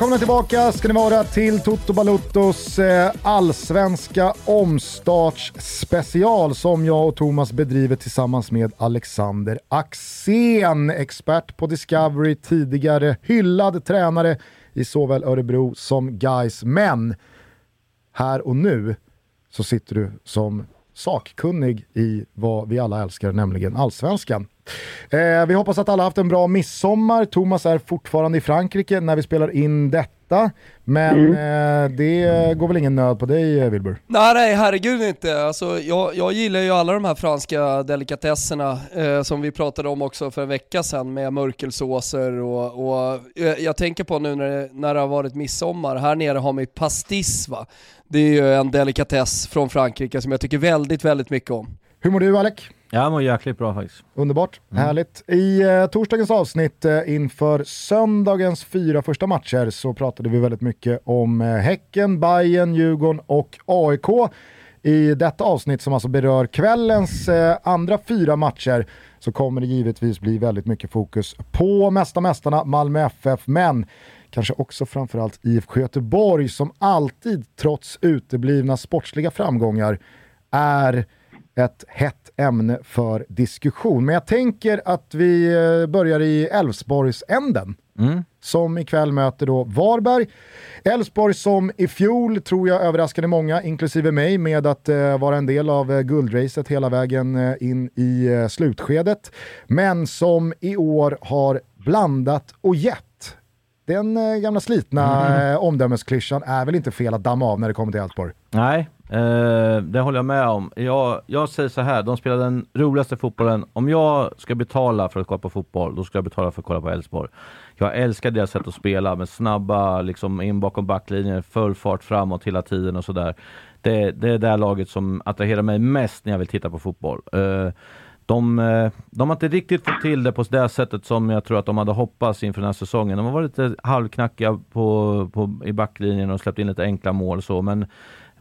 Välkomna tillbaka ska ni vara till Toto Baluttos eh, allsvenska omstartsspecial som jag och Thomas bedriver tillsammans med Alexander Axén, expert på Discovery, tidigare hyllad tränare i såväl Örebro som Gais. Men här och nu så sitter du som sakkunnig i vad vi alla älskar, nämligen allsvenskan. Eh, vi hoppas att alla haft en bra midsommar. Thomas är fortfarande i Frankrike när vi spelar in detta. Men mm. eh, det går väl ingen nöd på dig Wilbur? Nej, nej herregud inte. Alltså, jag, jag gillar ju alla de här franska delikatesserna eh, som vi pratade om också för en vecka sedan med mörkelsåser och, och eh, jag tänker på nu när det, när det har varit midsommar, här nere har vi pastis va. Det är ju en delikatess från Frankrike som jag tycker väldigt, väldigt mycket om. Hur mår du Alec? Jag mår jäkligt bra faktiskt. Underbart, mm. härligt. I eh, torsdagens avsnitt eh, inför söndagens fyra första matcher så pratade vi väldigt mycket om eh, Häcken, Bayern, Djurgården och AIK. I detta avsnitt som alltså berör kvällens eh, andra fyra matcher så kommer det givetvis bli väldigt mycket fokus på mesta mästarna Malmö FF, men kanske också framförallt IFK Göteborg som alltid trots uteblivna sportsliga framgångar är ett hett ämne för diskussion. Men jag tänker att vi eh, börjar i Älvsborgsänden. Mm. Som ikväll möter då Varberg. Elfsborg som i fjol, tror jag, överraskade många, inklusive mig, med att uh, vara en del av uh, guldracet hela vägen uh, in i uh, slutskedet. Men som i år har blandat och gett. Den gamla slitna mm. omdömesklyschan är väl inte fel att damma av när det kommer till Elfsborg? Nej, Eh, det håller jag med om. Jag, jag säger så här, de spelar den roligaste fotbollen. Om jag ska betala för att kolla på fotboll, då ska jag betala för att kolla på Elfsborg. Jag älskar deras sätt att spela med snabba, liksom in bakom backlinjen, full fart framåt hela tiden och sådär. Det, det är det laget som attraherar mig mest när jag vill titta på fotboll. Eh, de, eh, de har inte riktigt fått till det på det sättet som jag tror att de hade hoppats inför den här säsongen. De har varit lite halvknackiga på, på, i backlinjen och släppt in lite enkla mål och så, men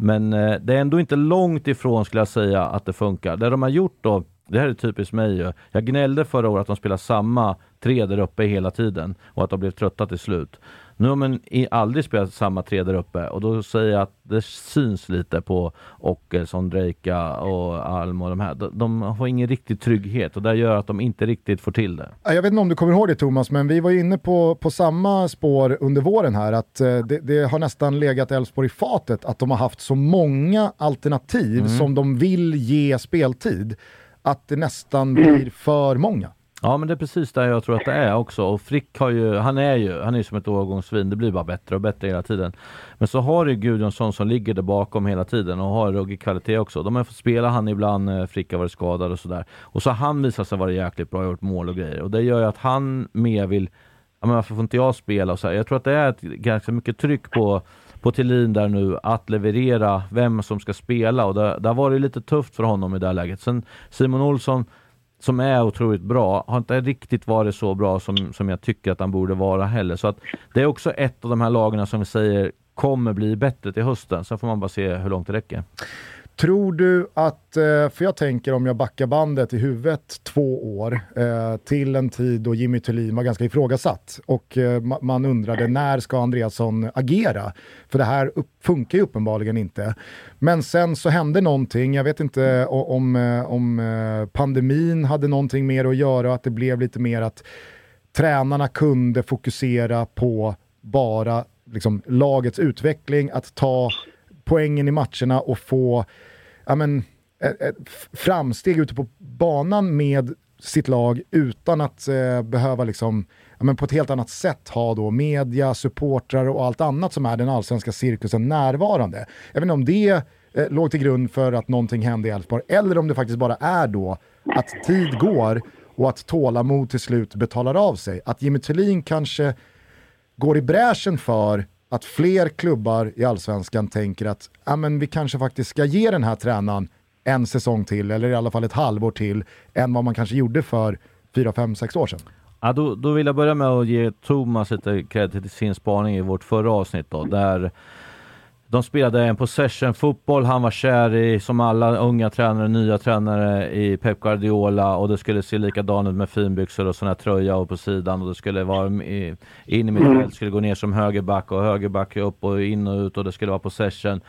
men eh, det är ändå inte långt ifrån skulle jag säga att det funkar. Det de har gjort då, det här är typiskt mig ju. Jag gnällde förra året att de spelar samma tre där uppe hela tiden och att de blev trötta till slut. Nu har man aldrig spelat samma tre där uppe och då säger jag att det syns lite på Ockelsson, Drejka och Alm och de här. De, har ingen riktig trygghet och det gör att de inte riktigt får till det. Jag vet inte om du kommer ihåg det Thomas, men vi var inne på, på samma spår under våren här, att eh, det, det har nästan legat Elfsborg i fatet att de har haft så många alternativ mm. som de vill ge speltid, att det nästan blir för många. Ja men det är precis där jag tror att det är också. Och Frick har ju, han är ju, han är som ett årgångssvin. Det blir bara bättre och bättre hela tiden. Men så har du Gudjonsson som ligger där bakom hela tiden och har ruggig kvalitet också. De har fått spela han ibland, eh, Frick har varit skadad och sådär. Och så har han visat sig vara jäkligt bra, gjort mål och grejer. Och det gör ju att han mer vill, ja men varför får inte jag spela och så här. Jag tror att det är ett, ganska mycket tryck på på Thelin där nu att leverera vem som ska spela och det, det har varit lite tufft för honom i det här läget. Sen Simon Olsson som är otroligt bra, har inte riktigt varit så bra som, som jag tycker att han borde vara heller. Så att det är också ett av de här lagarna som vi säger kommer bli bättre till hösten. Sen får man bara se hur långt det räcker. Tror du att, eh, för jag tänker om jag backar bandet i huvudet två år eh, till en tid då Jimmy Thulin var ganska ifrågasatt och eh, man undrade när ska Andreasson agera? För det här funkar ju uppenbarligen inte. Men sen så hände någonting, jag vet inte om, om pandemin hade någonting mer att göra och att det blev lite mer att tränarna kunde fokusera på bara liksom, lagets utveckling, att ta poängen i matcherna och få ja, men, ett, ett framsteg ute på banan med sitt lag utan att eh, behöva liksom, ja, men på ett helt annat sätt ha då media, supportrar och allt annat som är den allsvenska cirkusen närvarande. Jag vet inte om det eh, låg till grund för att någonting hände i Elfsborg eller om det faktiskt bara är då att tid går och att tålamod till slut betalar av sig. Att Jimmy Tillin kanske går i bräschen för att fler klubbar i allsvenskan tänker att ja, men vi kanske faktiskt ska ge den här tränaren en säsong till, eller i alla fall ett halvår till, än vad man kanske gjorde för 4, 5, 6 år sedan. Ja, då, då vill jag börja med att ge Thomas lite cred till sin spaning i vårt förra avsnitt då, där de spelade en possession-fotboll, han var kär i, som alla unga tränare, nya tränare, i Pep Guardiola. Och det skulle se likadant ut med finbyxor och sån här tröja och på sidan. Och det skulle vara in i mittfält, skulle gå ner som högerback och högerback upp och in och ut. Och det skulle vara possession.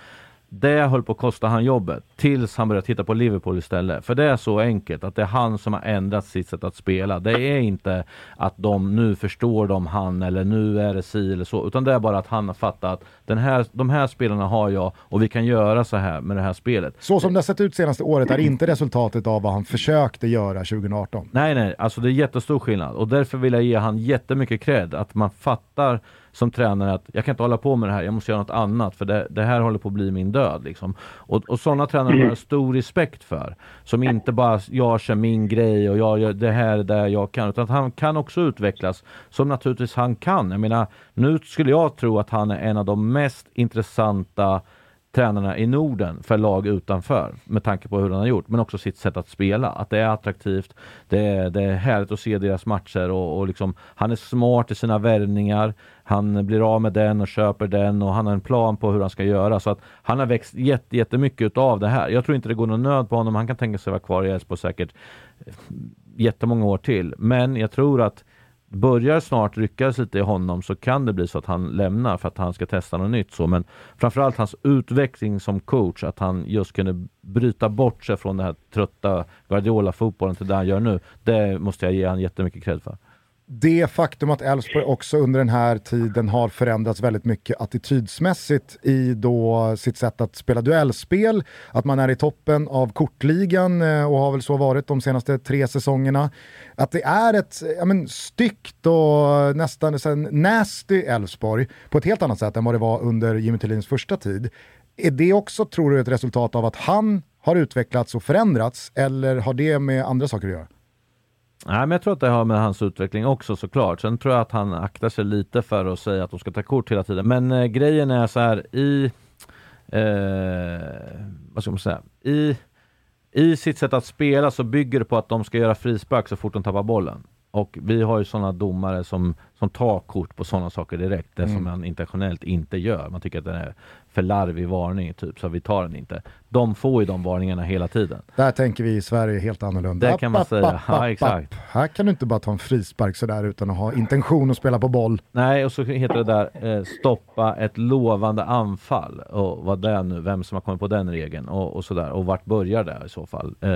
Det höll på att kosta han jobbet tills han började titta på Liverpool istället. För det är så enkelt att det är han som har ändrat sitt sätt att spela. Det är inte att de nu förstår de han eller nu är det si eller så. Utan det är bara att han har fattat den här, de här spelarna har jag och vi kan göra så här med det här spelet. Så som det har sett ut senaste året är inte resultatet av vad han försökte göra 2018. Nej, nej, alltså det är jättestor skillnad och därför vill jag ge han jättemycket cred. Att man fattar som tränare att jag kan inte hålla på med det här, jag måste göra något annat för det, det här håller på att bli min död. Liksom. Och, och sådana tränare har jag stor respekt för. Som inte bara, jag kör min grej och jag gör det här där jag kan. Utan att han kan också utvecklas som naturligtvis han kan. Jag menar, nu skulle jag tro att han är en av de mest intressanta tränarna i Norden för lag utanför med tanke på hur han har gjort, men också sitt sätt att spela. Att det är attraktivt, det är, det är härligt att se deras matcher och, och liksom, han är smart i sina värvningar. Han blir av med den och köper den och han har en plan på hur han ska göra. Så att han har växt jätte, jättemycket av det här. Jag tror inte det går någon nöd på honom. Han kan tänka sig vara kvar i Elfsborg säkert jättemånga år till. Men jag tror att börjar snart ryckas lite i honom så kan det bli så att han lämnar för att han ska testa något nytt. Så. Men framförallt hans utveckling som coach, att han just kunde bryta bort sig från den här trötta Guardiola-fotbollen till det han gör nu. Det måste jag ge han jättemycket cred för det faktum att Elfsborg också under den här tiden har förändrats väldigt mycket attitydsmässigt i då sitt sätt att spela duellspel, att man är i toppen av kortligan eh, och har väl så varit de senaste tre säsongerna. Att det är ett ja men, styggt och nästan nasty Elfsborg på ett helt annat sätt än vad det var under Jimmy Tillins första tid. Är det också, tror du, ett resultat av att han har utvecklats och förändrats eller har det med andra saker att göra? Nej, men jag tror att det har med hans utveckling också såklart. Sen tror jag att han aktar sig lite för att säga att de ska ta kort hela tiden. Men eh, grejen är så här i... Eh, vad ska man säga? I, I sitt sätt att spela så bygger det på att de ska göra frispark så fort de tappar bollen. Och vi har ju sådana domare som, som tar kort på sådana saker direkt. Det mm. som man internationellt inte gör. Man tycker att det är för larvig varning, typ, så vi tar den inte. De får ju de varningarna hela tiden. Där tänker vi i Sverige helt annorlunda. Det kan man säga, ja exakt. Här kan du inte bara ta en frispark sådär utan att ha intention att spela på boll. Nej, och så heter det där eh, stoppa ett lovande anfall. Och vad det är nu, vem som har kommit på den regeln och, och sådär. Och vart börjar det i så fall? Eh,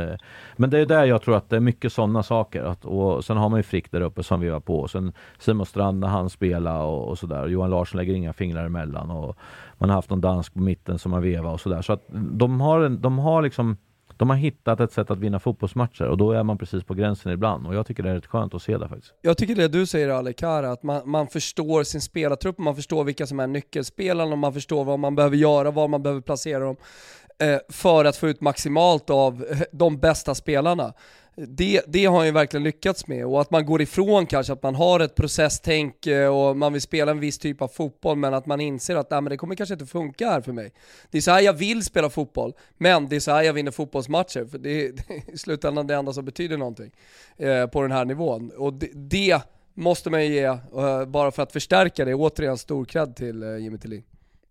men det är där jag tror att det är mycket sådana saker. Att, och sen har man ju Frick där uppe som vi var på. Sen Simon Strand när han spelar och, och sådär. Johan Larsson lägger inga fingrar emellan. Och, man har haft någon dansk på mitten som har vevat och sådär. Så att de har, de har liksom de har hittat ett sätt att vinna fotbollsmatcher och då är man precis på gränsen ibland och jag tycker det är rätt skönt att se det faktiskt. Jag tycker det du säger Alec Kara, att man, man förstår sin spelartrupp, man förstår vilka som är nyckelspelarna, och man förstår vad man behöver göra, var man behöver placera dem eh, för att få ut maximalt av eh, de bästa spelarna det, det har han ju verkligen lyckats med och att man går ifrån kanske att man har ett processtänk eh, och man vill spela en viss typ av fotboll men att man inser att nej, men det kommer kanske inte funka här för mig. Det är så här jag vill spela fotboll, men det är så här jag vinner fotbollsmatcher för det är, det är i slutändan det enda som betyder någonting eh, på den här nivån. Och det, det måste man ju ge, eh, bara för att förstärka det, återigen stor cred till eh, Jimmy Tillin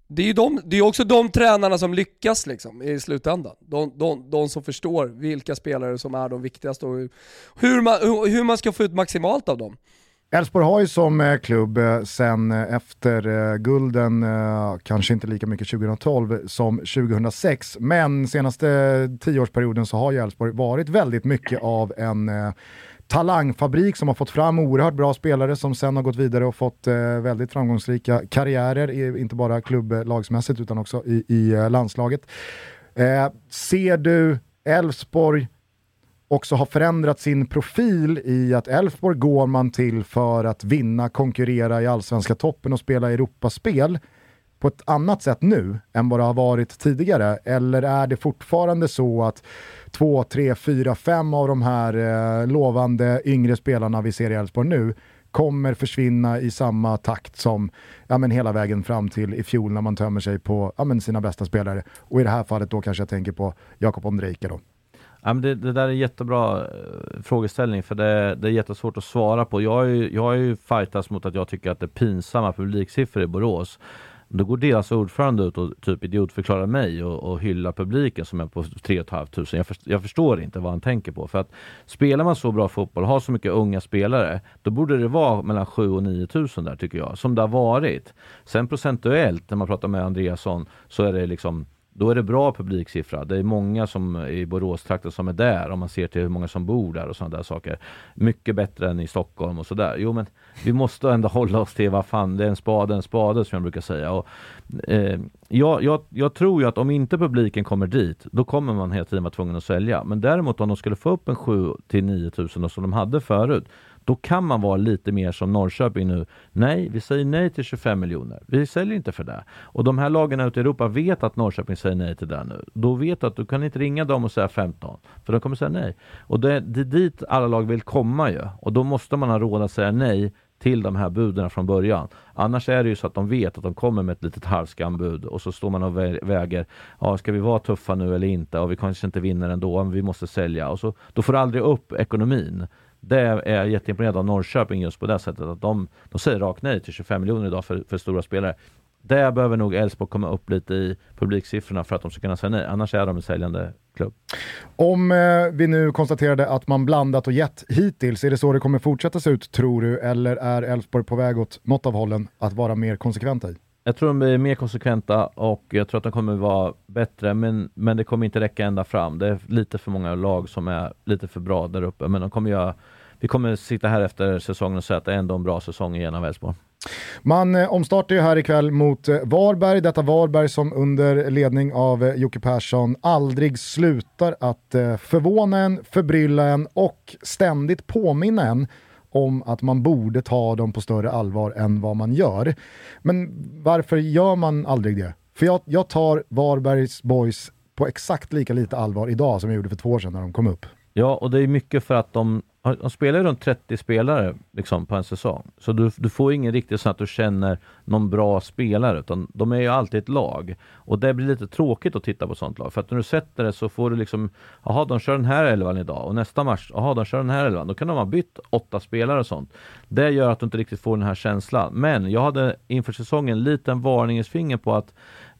det är ju de, det är också de tränarna som lyckas liksom, i slutändan. De, de, de som förstår vilka spelare som är de viktigaste och hur man, hur man ska få ut maximalt av dem. Elfsborg har ju som eh, klubb eh, sen eh, efter gulden, kanske inte lika mycket 2012 som 2006, men senaste tioårsperioden så har ju Elfsborg varit väldigt mycket av en talangfabrik som har fått fram oerhört bra spelare som sen har gått vidare och fått eh, väldigt framgångsrika karriärer, inte bara klubblagsmässigt utan också i, i eh, landslaget. Eh, ser du Elfsborg också har förändrat sin profil i att Elfsborg går man till för att vinna, konkurrera i allsvenska toppen och spela Europaspel på ett annat sätt nu än vad det har varit tidigare? Eller är det fortfarande så att två, tre, fyra, fem av de här eh, lovande yngre spelarna vi ser i Elfsborg nu kommer försvinna i samma takt som ja, men hela vägen fram till i fjol när man tömmer sig på ja, men sina bästa spelare. Och i det här fallet då kanske jag tänker på Jakob Ondrejka då. Ja, men det, det, där är en jättebra eh, frågeställning för det, det är jättesvårt att svara på. Jag har ju, jag har ju fightats mot att jag tycker att det är pinsamma publiksiffror i Borås. Då går deras ordförande ut och typ idiotförklarar mig och, och hyllar publiken som är på 3 500. Jag, först, jag förstår inte vad han tänker på. För att spelar man så bra fotboll, har så mycket unga spelare, då borde det vara mellan 7 och 9 000 där tycker jag, som det har varit. Sen procentuellt, när man pratar med Andreasson, så är det liksom då är det bra publiksiffra. Det är många som i Boråstrakten som är där om man ser till hur många som bor där och sådana där saker. Mycket bättre än i Stockholm och sådär. Jo men vi måste ändå hålla oss till vad fan, det är en spade, en spade som jag brukar säga. Och, eh, jag, jag, jag, tror ju att om inte publiken kommer dit, då kommer man hela tiden vara tvungen att sälja. Men däremot om de skulle få upp en 7 till 9 000 som de hade förut, då kan man vara lite mer som Norrköping nu. Nej, vi säger nej till 25 miljoner. Vi säljer inte för det. Och de här lagen ute i Europa vet att Norrköping säger nej till det nu. Då vet du att du kan inte ringa dem och säga 15, för de kommer säga nej. Och det, det är dit alla lag vill komma ju. Och då måste man ha råd att säga nej till de här buden från början. Annars är det ju så att de vet att de kommer med ett litet halvskambud och så står man och väger, ja ska vi vara tuffa nu eller inte? Och vi kanske inte vinner ändå, men vi måste sälja. Och så, då får du aldrig upp ekonomin. Det är jag jätteimponerad av Norrköping just på det sättet att de, de säger rakt nej till 25 miljoner idag för, för stora spelare. Där behöver nog Elfsborg komma upp lite i publiksiffrorna för att de ska kunna säga nej. Annars är de en säljande klubb. Om eh, vi nu konstaterade att man blandat och gett hittills, är det så det kommer fortsätta se ut tror du? Eller är Elfsborg på väg åt något av hållen att vara mer konsekventa i? Jag tror de blir mer konsekventa och jag tror att de kommer vara bättre, men, men det kommer inte räcka ända fram. Det är lite för många lag som är lite för bra där uppe, men de kommer göra vi kommer sitta här efter säsongen och säga att det är ändå en bra säsong igen av Elfsborg. Man eh, omstartar ju här ikväll mot eh, Varberg, detta Varberg som under ledning av eh, Jocke Persson aldrig slutar att förvåna en, förbrylla en och ständigt påminna en om att man borde ta dem på större allvar än vad man gör. Men varför gör man aldrig det? För jag, jag tar Varbergs boys på exakt lika lite allvar idag som jag gjorde för två år sedan när de kom upp. Ja, och det är mycket för att de de spelar ju runt 30 spelare liksom, på en säsong. Så du, du får ingen riktigt så att du känner någon bra spelare, utan de är ju alltid ett lag. Och det blir lite tråkigt att titta på sånt lag, för att när du sätter det så får du liksom, jaha, de kör den här elvan idag och nästa match, jaha, de kör den här elvan. Då kan de ha bytt åtta spelare och sånt. Det gör att du inte riktigt får den här känslan. Men jag hade inför säsongen en liten varningens finger på att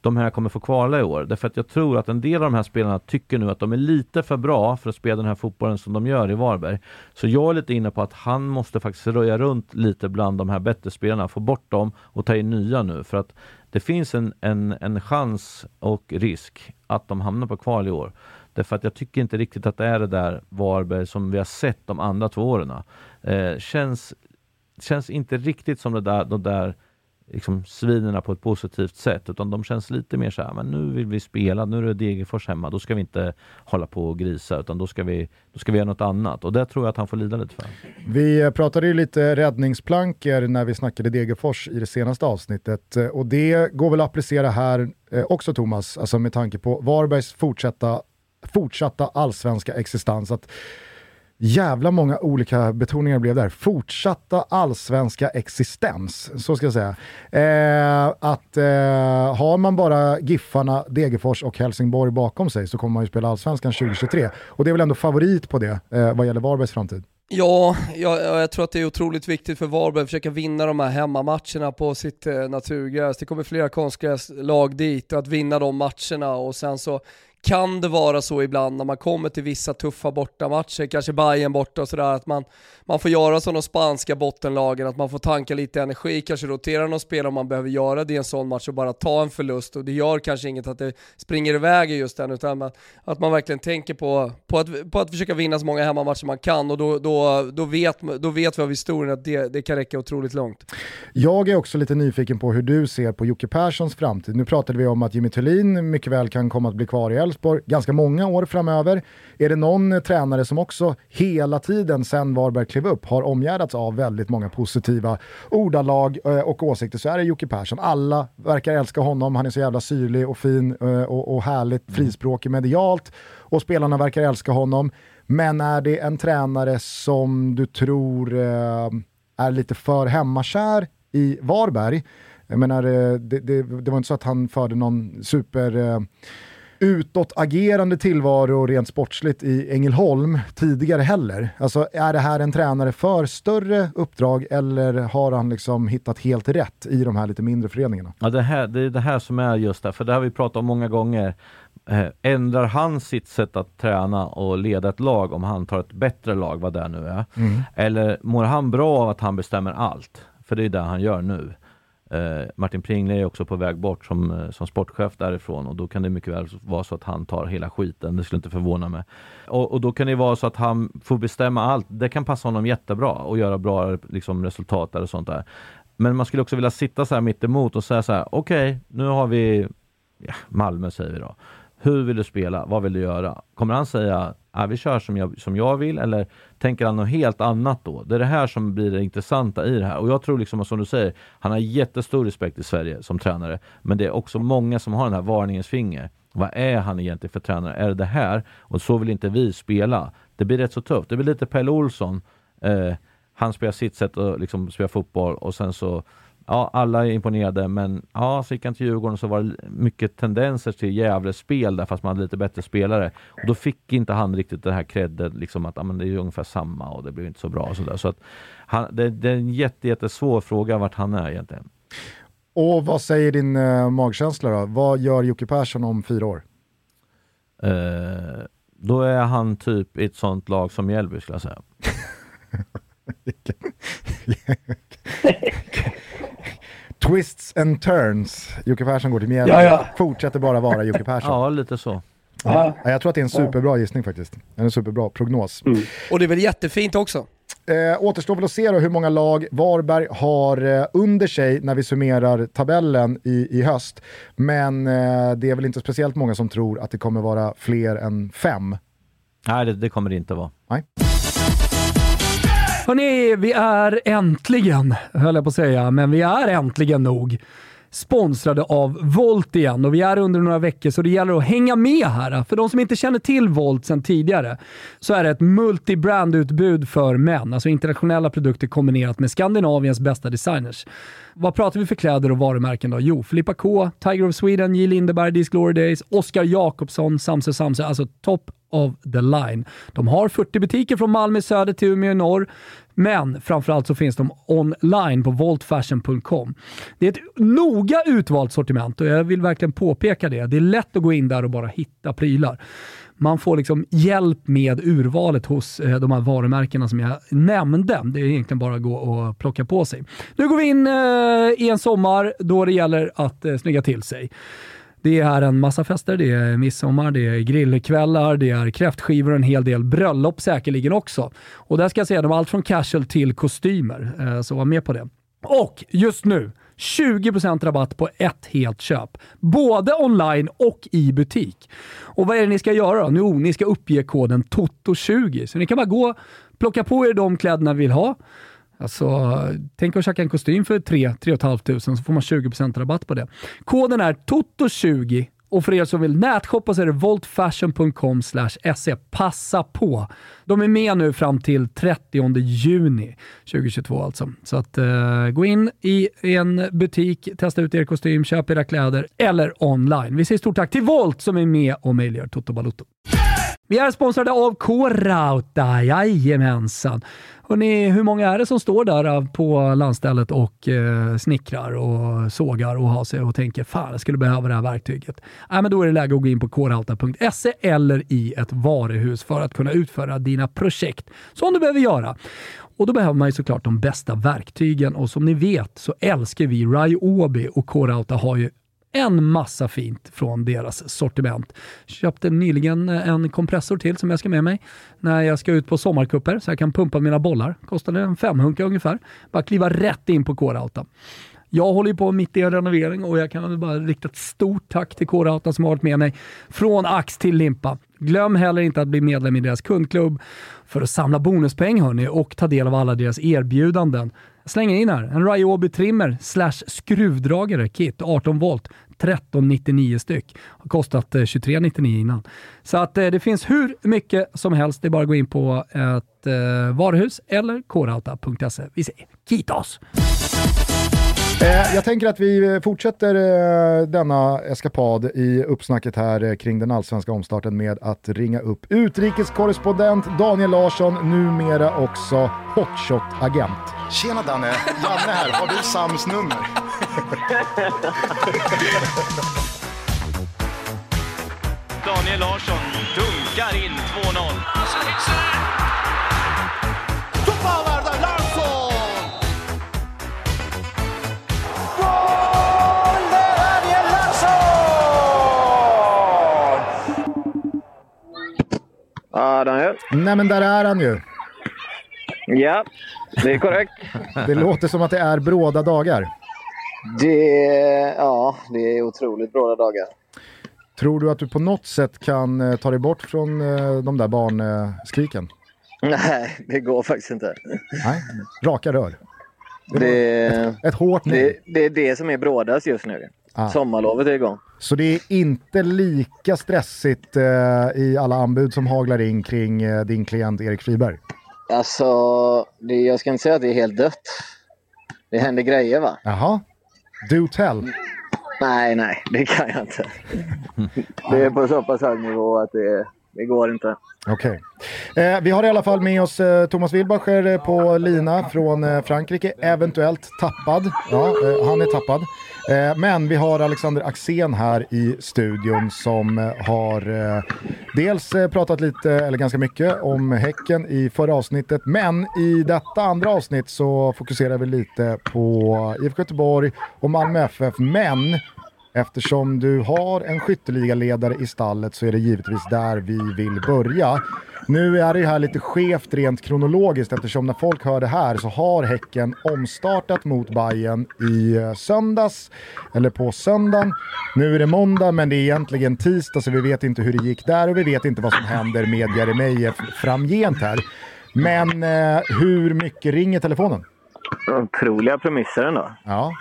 de här kommer få kvala i år. Därför att jag tror att en del av de här spelarna tycker nu att de är lite för bra för att spela den här fotbollen som de gör i Varberg. Så jag är lite inne på att han måste faktiskt röja runt lite bland de här bättre spelarna, få bort dem och ta in nya nu. För att det finns en, en, en chans och risk att de hamnar på kval i år. Därför att jag tycker inte riktigt att det är det där Varberg som vi har sett de andra två åren. Eh, känns, känns inte riktigt som det där, de där liksom svinerna på ett positivt sätt, utan de känns lite mer så här, men nu vill vi spela, nu är det Degerfors hemma, då ska vi inte hålla på och grisa, utan då ska vi, då ska vi göra något annat. Och det tror jag att han får lida lite för. Vi eh, pratade ju lite räddningsplankor när vi snackade Degerfors i det senaste avsnittet, eh, och det går väl att applicera här eh, också Thomas, alltså med tanke på Varbergs fortsatta, fortsatta allsvenska existens. Att jävla många olika betoningar blev där. Fortsatta allsvenska existens, så ska jag säga. Eh, att eh, har man bara Giffarna, Degerfors och Helsingborg bakom sig så kommer man ju spela allsvenskan 2023. Och det är väl ändå favorit på det eh, vad gäller Varbergs framtid. Ja, jag, jag, tror att det är otroligt viktigt för Varberg att försöka vinna de här hemmamatcherna på sitt eh, naturgräs. Det kommer flera konstgräslag dit, att vinna de matcherna och sen så kan det vara så ibland när man kommer till vissa tuffa bortamatcher, kanske Bayern borta och sådär, att man, man får göra som de spanska bottenlagen, att man får tanka lite energi, kanske rotera någon spelare om man behöver göra det i en sån match och bara ta en förlust och det gör kanske inget att det springer iväg just den, utan att, att man verkligen tänker på, på, att, på att försöka vinna så många hemmamatcher man kan och då, då, då, vet, då vet vi av historien att det, det kan räcka otroligt långt. Jag är också lite nyfiken på hur du ser på Jocke Perssons framtid. Nu pratade vi om att Jimmy Thulin mycket väl kan komma att bli kvar i Elfsborg ganska många år framöver. Är det någon tränare som också hela tiden sen Varberg klev upp har omgärdats av väldigt många positiva ordalag eh, och åsikter så är det Jocke Persson. Alla verkar älska honom, han är så jävla syrlig och fin eh, och, och härligt mm. frispråkig medialt och spelarna verkar älska honom. Men är det en tränare som du tror eh, är lite för hemmakär i Varberg? Jag menar, det, det, det var inte så att han förde någon super utåtagerande tillvaro rent sportsligt i Ängelholm tidigare heller. Alltså är det här en tränare för större uppdrag eller har han liksom hittat helt rätt i de här lite mindre föreningarna? Ja, det, här, det är det här som är just det, för det har vi pratat om många gånger. Eh, ändrar han sitt sätt att träna och leda ett lag om han tar ett bättre lag, vad det nu är? Mm. Eller mår han bra av att han bestämmer allt? För det är det han gör nu. Eh, Martin Pringle är också på väg bort som, eh, som sportchef därifrån och då kan det mycket väl vara så att han tar hela skiten. Det skulle inte förvåna mig. Och, och då kan det vara så att han får bestämma allt. Det kan passa honom jättebra och göra bra liksom, resultat och sånt där. Men man skulle också vilja sitta så här mitt emot och säga så här, okej, okay, nu har vi ja, Malmö säger vi då. Hur vill du spela? Vad vill du göra? Kommer han säga ah, vi kör som jag, som jag vill eller tänker han något helt annat då? Det är det här som blir det intressanta i det här och jag tror liksom som du säger, han har jättestor respekt i Sverige som tränare men det är också många som har den här varningens finger. Vad är han egentligen för tränare? Är det det här? Och så vill inte vi spela. Det blir rätt så tufft. Det blir lite Pelle Olsson. Eh, han spelar sitt sätt att liksom spela fotboll och sen så ja, alla är imponerade, men ja, så gick han till Djurgården så var det mycket tendenser till jävla spel där, fast man hade lite bättre spelare. Och då fick inte han riktigt det här creddet, liksom att ja, men det är ungefär samma och det blir inte så bra. Och så där. Så att han, det, det, är en jätte, jättesvår fråga vart han är egentligen. Och vad säger din uh, magkänsla då? Vad gör Jocke Persson om fyra år? Uh, då är han typ i ett sånt lag som Mjällby skulle jag säga. Twists and turns. Jocke Persson går till Mjällby. Ja, ja. Fortsätter bara vara Jocke Persson. ja, lite så. Ja. Jag tror att det är en superbra gissning faktiskt. En superbra prognos. Mm. Och det är väl jättefint också? Eh, återstår väl att se då hur många lag Varberg har eh, under sig när vi summerar tabellen i, i höst. Men eh, det är väl inte speciellt många som tror att det kommer vara fler än fem. Nej, det, det kommer det inte vara. Nej. Hörni, vi är äntligen, höll jag på att säga, men vi är äntligen nog sponsrade av Volt igen och vi är under några veckor så det gäller att hänga med här. För de som inte känner till Volt sedan tidigare så är det ett multibrandutbud för män, alltså internationella produkter kombinerat med Skandinaviens bästa designers. Vad pratar vi för kläder och varumärken då? Jo, Filippa K, Tiger of Sweden, J. Lindeberg, These Glory Days, Oscar Jakobsson, Samse Samse, alltså top of the line. De har 40 butiker från Malmö söder till Umeå norr. Men framförallt så finns de online på voltfashion.com. Det är ett noga utvalt sortiment och jag vill verkligen påpeka det. Det är lätt att gå in där och bara hitta prylar. Man får liksom hjälp med urvalet hos eh, de här varumärkena som jag nämnde. Det är egentligen bara att gå och plocka på sig. Nu går vi in eh, i en sommar då det gäller att eh, snygga till sig. Det är en massa fester, det är midsommar, det är grillkvällar, det är kräftskivor och en hel del bröllop säkerligen också. Och där ska jag säga de allt från casual till kostymer, eh, så var med på det. Och just nu, 20% rabatt på ett helt köp. Både online och i butik. Och vad är det ni ska göra då? Jo, oh, ni ska uppge koden TOTO20. Så ni kan bara gå, plocka på er de kläderna ni vill ha Alltså, tänk att köpa en kostym för 3 3 500 så får man 20% rabatt på det. Koden är TOTO20 och för er som vill nätshoppa så är det voltfashion.com se. Passa på! De är med nu fram till 30 juni 2022 alltså. Så att uh, gå in i en butik, testa ut er kostym, köp era kläder eller online. Vi säger stort tack till Volt som är med och möjliggör Toto Balutto. Vi är sponsrade av K-Rauta, jajamensan. Hörrni, hur många är det som står där eh, på landstället och eh, snickrar och sågar och har sig och tänker fan, jag skulle behöva det här verktyget. Äh, men då är det läge att gå in på krauta.se eller i ett varuhus för att kunna utföra dina projekt som du behöver göra. Och då behöver man ju såklart de bästa verktygen och som ni vet så älskar vi Ryobi och Kårauta har ju en massa fint från deras sortiment. Köpte nyligen en kompressor till som jag ska med mig när jag ska ut på sommarkupper så jag kan pumpa mina bollar. Kostade en femhunka ungefär. Bara kliva rätt in på K-Rauta. Jag håller ju på mitt i en renovering och jag kan bara rikta ett stort tack till K-Rauta som har varit med mig från ax till limpa. Glöm heller inte att bli medlem i deras kundklubb för att samla bonuspoäng hörni och ta del av alla deras erbjudanden. Slänger in här en Ryobi trimmer slash skruvdragare kit 18 volt 1399 styck. Har kostat eh, 2399 innan. Så att eh, det finns hur mycket som helst. Det är bara att gå in på ett eh, varuhus eller korauta.se. Vi säger Kitos! Eh, jag tänker att vi fortsätter eh, denna eskapad i uppsnacket här eh, kring den allsvenska omstarten med att ringa upp utrikeskorrespondent Daniel Larsson, numera också hotshot-agent. Tjena Danne, Janne här. Har du Sams nummer? Daniel Larsson dunkar in 2-0. Ja, Daniel. Nej men där är han ju. Ja, det är korrekt. Det låter som att det är bråda dagar. Det, ja, det är otroligt bra dagar. Tror du att du på något sätt kan eh, ta dig bort från eh, de där barnskriken? Nej, det går faktiskt inte. Nej, raka rör. Det, Ett hårt nej. det, det är det som är brådast just nu. Ah. Sommarlovet är igång. Så det är inte lika stressigt eh, i alla anbud som haglar in kring eh, din klient Erik Friberg? Alltså, det, jag ska inte säga att det är helt dött. Det händer grejer va? Jaha, do tell. Nej, nej, det kan jag inte. Det är på så pass hög nivå att det, det går inte. Okej. Eh, vi har i alla fall med oss eh, Thomas Wilbacher eh, på lina från eh, Frankrike, eventuellt tappad. Ja, eh, han är tappad. Eh, men vi har Alexander Axén här i studion som eh, har eh, dels eh, pratat lite, eller ganska mycket, om Häcken i förra avsnittet. Men i detta andra avsnitt så fokuserar vi lite på IFK Göteborg och Malmö FF. Men Eftersom du har en skytteligaledare i stallet så är det givetvis där vi vill börja. Nu är det ju här lite skevt rent kronologiskt eftersom när folk hör det här så har Häcken omstartat mot Bayern i eh, söndags, eller på söndagen. Nu är det måndag men det är egentligen tisdag så vi vet inte hur det gick där och vi vet inte vad som händer med Jeremejeff framgent här. Men eh, hur mycket ringer telefonen? Otroliga premisser ändå. Ja,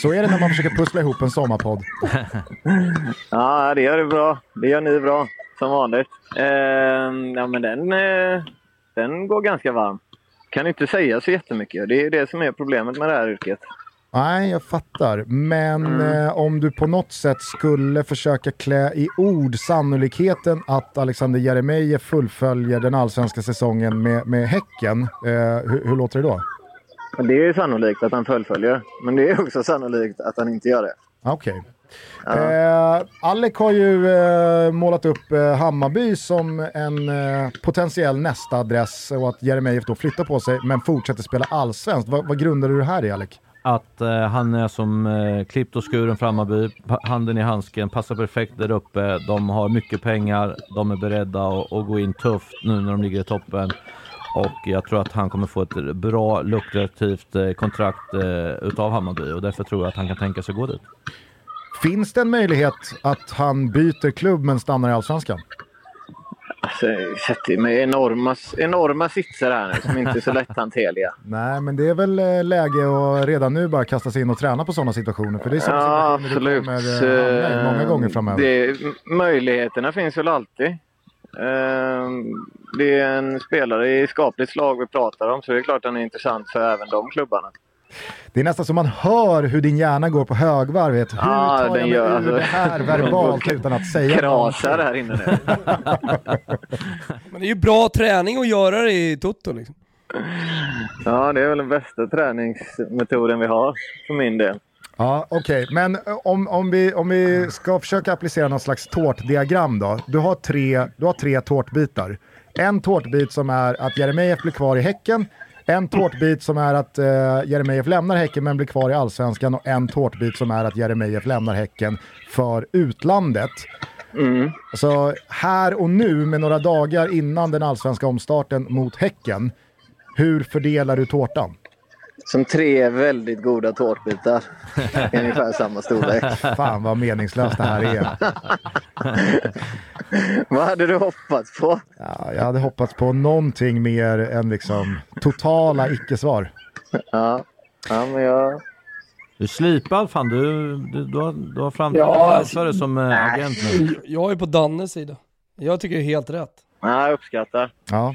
så är det när man försöker pussla ihop en sommarpodd. Ja, det gör det bra. Det gör ni bra, som vanligt. Eh, ja, men den, eh, den går ganska varm. Kan inte säga så jättemycket. Det är det som är problemet med det här yrket. Nej, jag fattar. Men eh, om du på något sätt skulle försöka klä i ord sannolikheten att Alexander Jeremejeff fullföljer den allsvenska säsongen med, med Häcken, eh, hur, hur låter det då? Det är sannolikt att han fullföljer, men det är också sannolikt att han inte gör det. Okej. Eh, Alec har ju eh, målat upp eh, Hammarby som en eh, potentiell nästa adress och att Jeremejeff då flyttar på sig men fortsätter spela allsvenskt. Vad, vad grundar du det här i Alec? Att eh, han är som eh, klippt och skuren för Hammarby, handen i handsken, passar perfekt där uppe. De har mycket pengar, de är beredda att gå in tufft nu när de ligger i toppen. Och jag tror att han kommer få ett bra lukrativt eh, kontrakt eh, utav Hammarby och därför tror jag att han kan tänka sig gå dit. Finns det en möjlighet att han byter klubb men stannar i allsvenskan? Alltså, jag sätter med enorma, enorma sitsar här nu som inte är så lätthanterliga. Nej, men det är väl eh, läge att redan nu bara kasta sig in och träna på sådana situationer. För det är sådana Ja, situationer absolut. du kommer eh, hamna i många gånger framöver. Det, möjligheterna finns väl alltid. Ehm, Det är en spelare i skapligt slag vi pratar om, så det är klart att han är intressant för även de klubbarna. Det är nästan som man hör hur din hjärna går på högvarv. Vet. Hur Ja, tar jag den mig gör ur alltså- det här verbalt utan att säga Krasar här inne nu. Men det är ju bra träning att göra det i Toto liksom. Ja, det är väl den bästa träningsmetoden vi har för min del. Ja, okej. Men eh, om, om, vi, om vi ska försöka applicera någon slags tårtdiagram då. Du har tre, du har tre tårtbitar. En tårtbit som är att Jeremejeff blir kvar i Häcken. En tårtbit som är att uh, Jeremejeff lämnar Häcken men blir kvar i Allsvenskan. Och en tårtbit som är att Jeremejeff lämnar Häcken för utlandet. Mm. Så här och nu med några dagar innan den allsvenska omstarten mot Häcken. Hur fördelar du tårtan? Som tre väldigt goda tårtbitar. Ungefär samma storlek. Fan vad meningslöst det här är. Vad hade du hoppats på? Ja, jag hade hoppats på någonting mer än liksom totala icke-svar. Ja, ja men jag... Du är slipad fan, du, du, du har, du har framträtt Ja, ja, som eh, agent nu. Jag är på Dannes sida. Jag tycker det är helt rätt. Nej, jag uppskattar. Ja.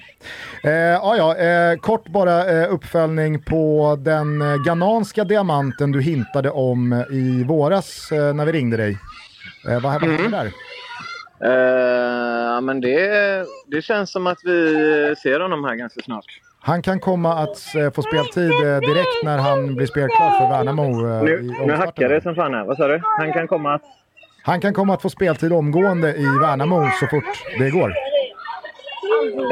Eh, ja, ja eh, kort bara eh, uppföljning på den eh, ghananska diamanten du hintade om eh, i våras eh, när vi ringde dig. Eh, vad hände Mm. där? Ja, men det, det känns som att vi ser honom här ganska snart. Han kan komma att eh, få speltid eh, direkt när han blir spelklar för Värnamo. eh, Nu, nu hackar det som fan här. Vad sa du? Han kan komma att... Han kan komma att få speltid omgående i Värnamo så fort det går.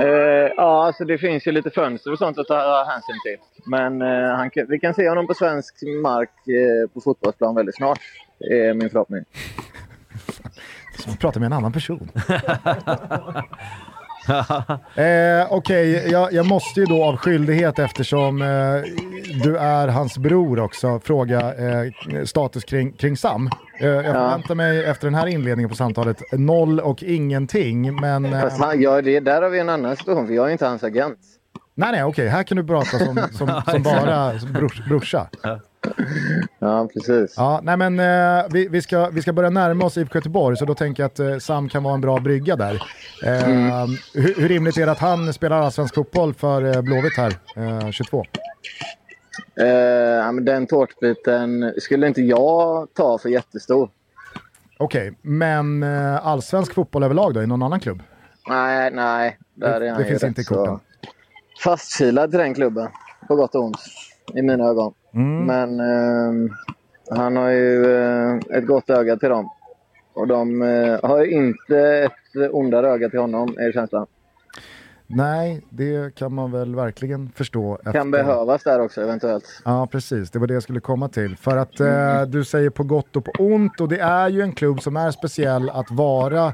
Eh, ja, alltså det finns ju lite fönster och sånt att ta hänsyn till. Men eh, han, vi kan se honom på svensk mark eh, på fotbollsplan väldigt snart. Det är min förhoppning. Så vi pratar med en annan person. eh, Okej, jag, jag måste ju då av skyldighet eftersom eh, du är hans bror också fråga eh, status kring, kring Sam. Eh, jag förväntar mig efter den här inledningen på samtalet noll och ingenting. Men eh, Fast han, ja, det, där har vi en annan situation, för jag är inte hans agent. nej, nej, okej, här kan du prata som, som, som bara som brors, brorsa. Ja, precis. Ja, nej men eh, vi, vi, ska, vi ska börja närma oss IFK Göteborg så då tänker jag att eh, Sam kan vara en bra brygga där. Eh, hur, hur rimligt är det att han spelar allsvensk fotboll för eh, Blåvitt här, eh, 22? Eh, ja, men den tårtbiten skulle inte jag ta för jättestor. Okej, men eh, allsvensk fotboll överlag då, i någon annan klubb? Nej, nej. Där Det- är han det finns inte i så korten. Fastkilad till den klubben. På gott och ont. I mina ögon. Mm. Men eh, han har ju eh, ett gott öga till dem. Och de eh, har ju inte ett ondare öga till honom, är känslan. Nej, det kan man väl verkligen förstå. Kan efter- behövas där också eventuellt. Ja, precis. Det var det jag skulle komma till. För att eh, du säger på gott och på ont och det är ju en klubb som är speciell att vara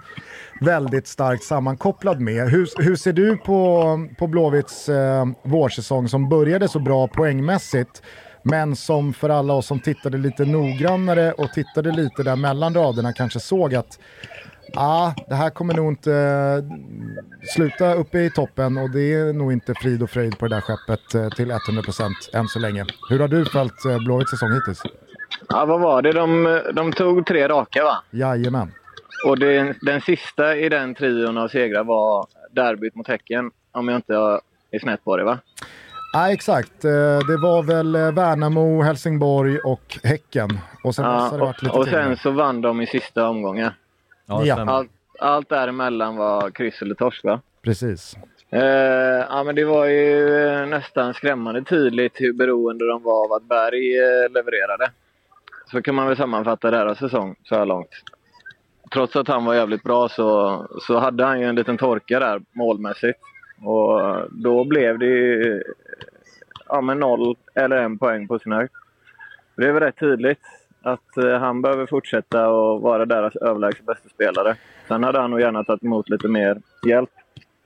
väldigt starkt sammankopplad med. Hur, hur ser du på, på Blåvitts eh, vårsäsong som började så bra poängmässigt men som för alla oss som tittade lite noggrannare och tittade lite där mellan raderna kanske såg att ah, det här kommer nog inte eh, sluta uppe i toppen och det är nog inte frid och fröjd på det där skeppet eh, till 100% än så länge. Hur har du följt eh, Blåvitts säsong hittills? Ja, vad var det? De, de tog tre raka, va? Jajamän. Och det, den sista i den trion av segrar var derbyt mot Häcken. Om jag inte är snett på det, va? Ja, exakt. Eh, Det var väl eh, Värnamo, Helsingborg och Häcken. Och sen Ja, varit lite och, sen så vann de i sista omgången. Ja. Allt, allt däremellan var kryss eller torsk, va? Precis. Eh, ja, men det var ju eh, nästan skrämmande tydligt hur beroende de var av att Berg levererade. Så kan man väl sammanfatta deras säsong så här långt. Trots att han var jävligt bra så, så hade han ju en liten torka där målmässigt. Och då blev det ju ja, men noll eller en poäng på sin höjd. Det är väl rätt tydligt att eh, han behöver fortsätta och vara deras överlägset bästa spelare. Sen hade han nog gärna tagit emot lite mer hjälp.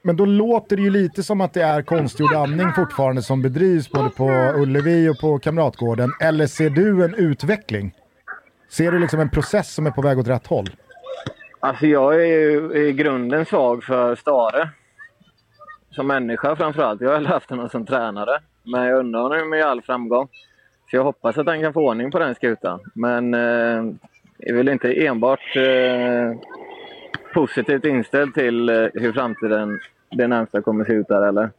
Men då låter det ju lite som att det är konstgjord andning fortfarande som bedrivs både på Ullevi och på Kamratgården. Eller ser du en utveckling? Ser du liksom en process som är på väg åt rätt håll? Alltså jag är ju i grunden svag för Stare. Som människa framförallt. Jag har aldrig haft honom som tränare. Men jag undrar honom med all framgång. Så jag hoppas att han kan få ordning på den skutan. Men eh, är väl inte enbart eh, positivt inställd till eh, hur framtiden det närmsta kommer se ut där eller?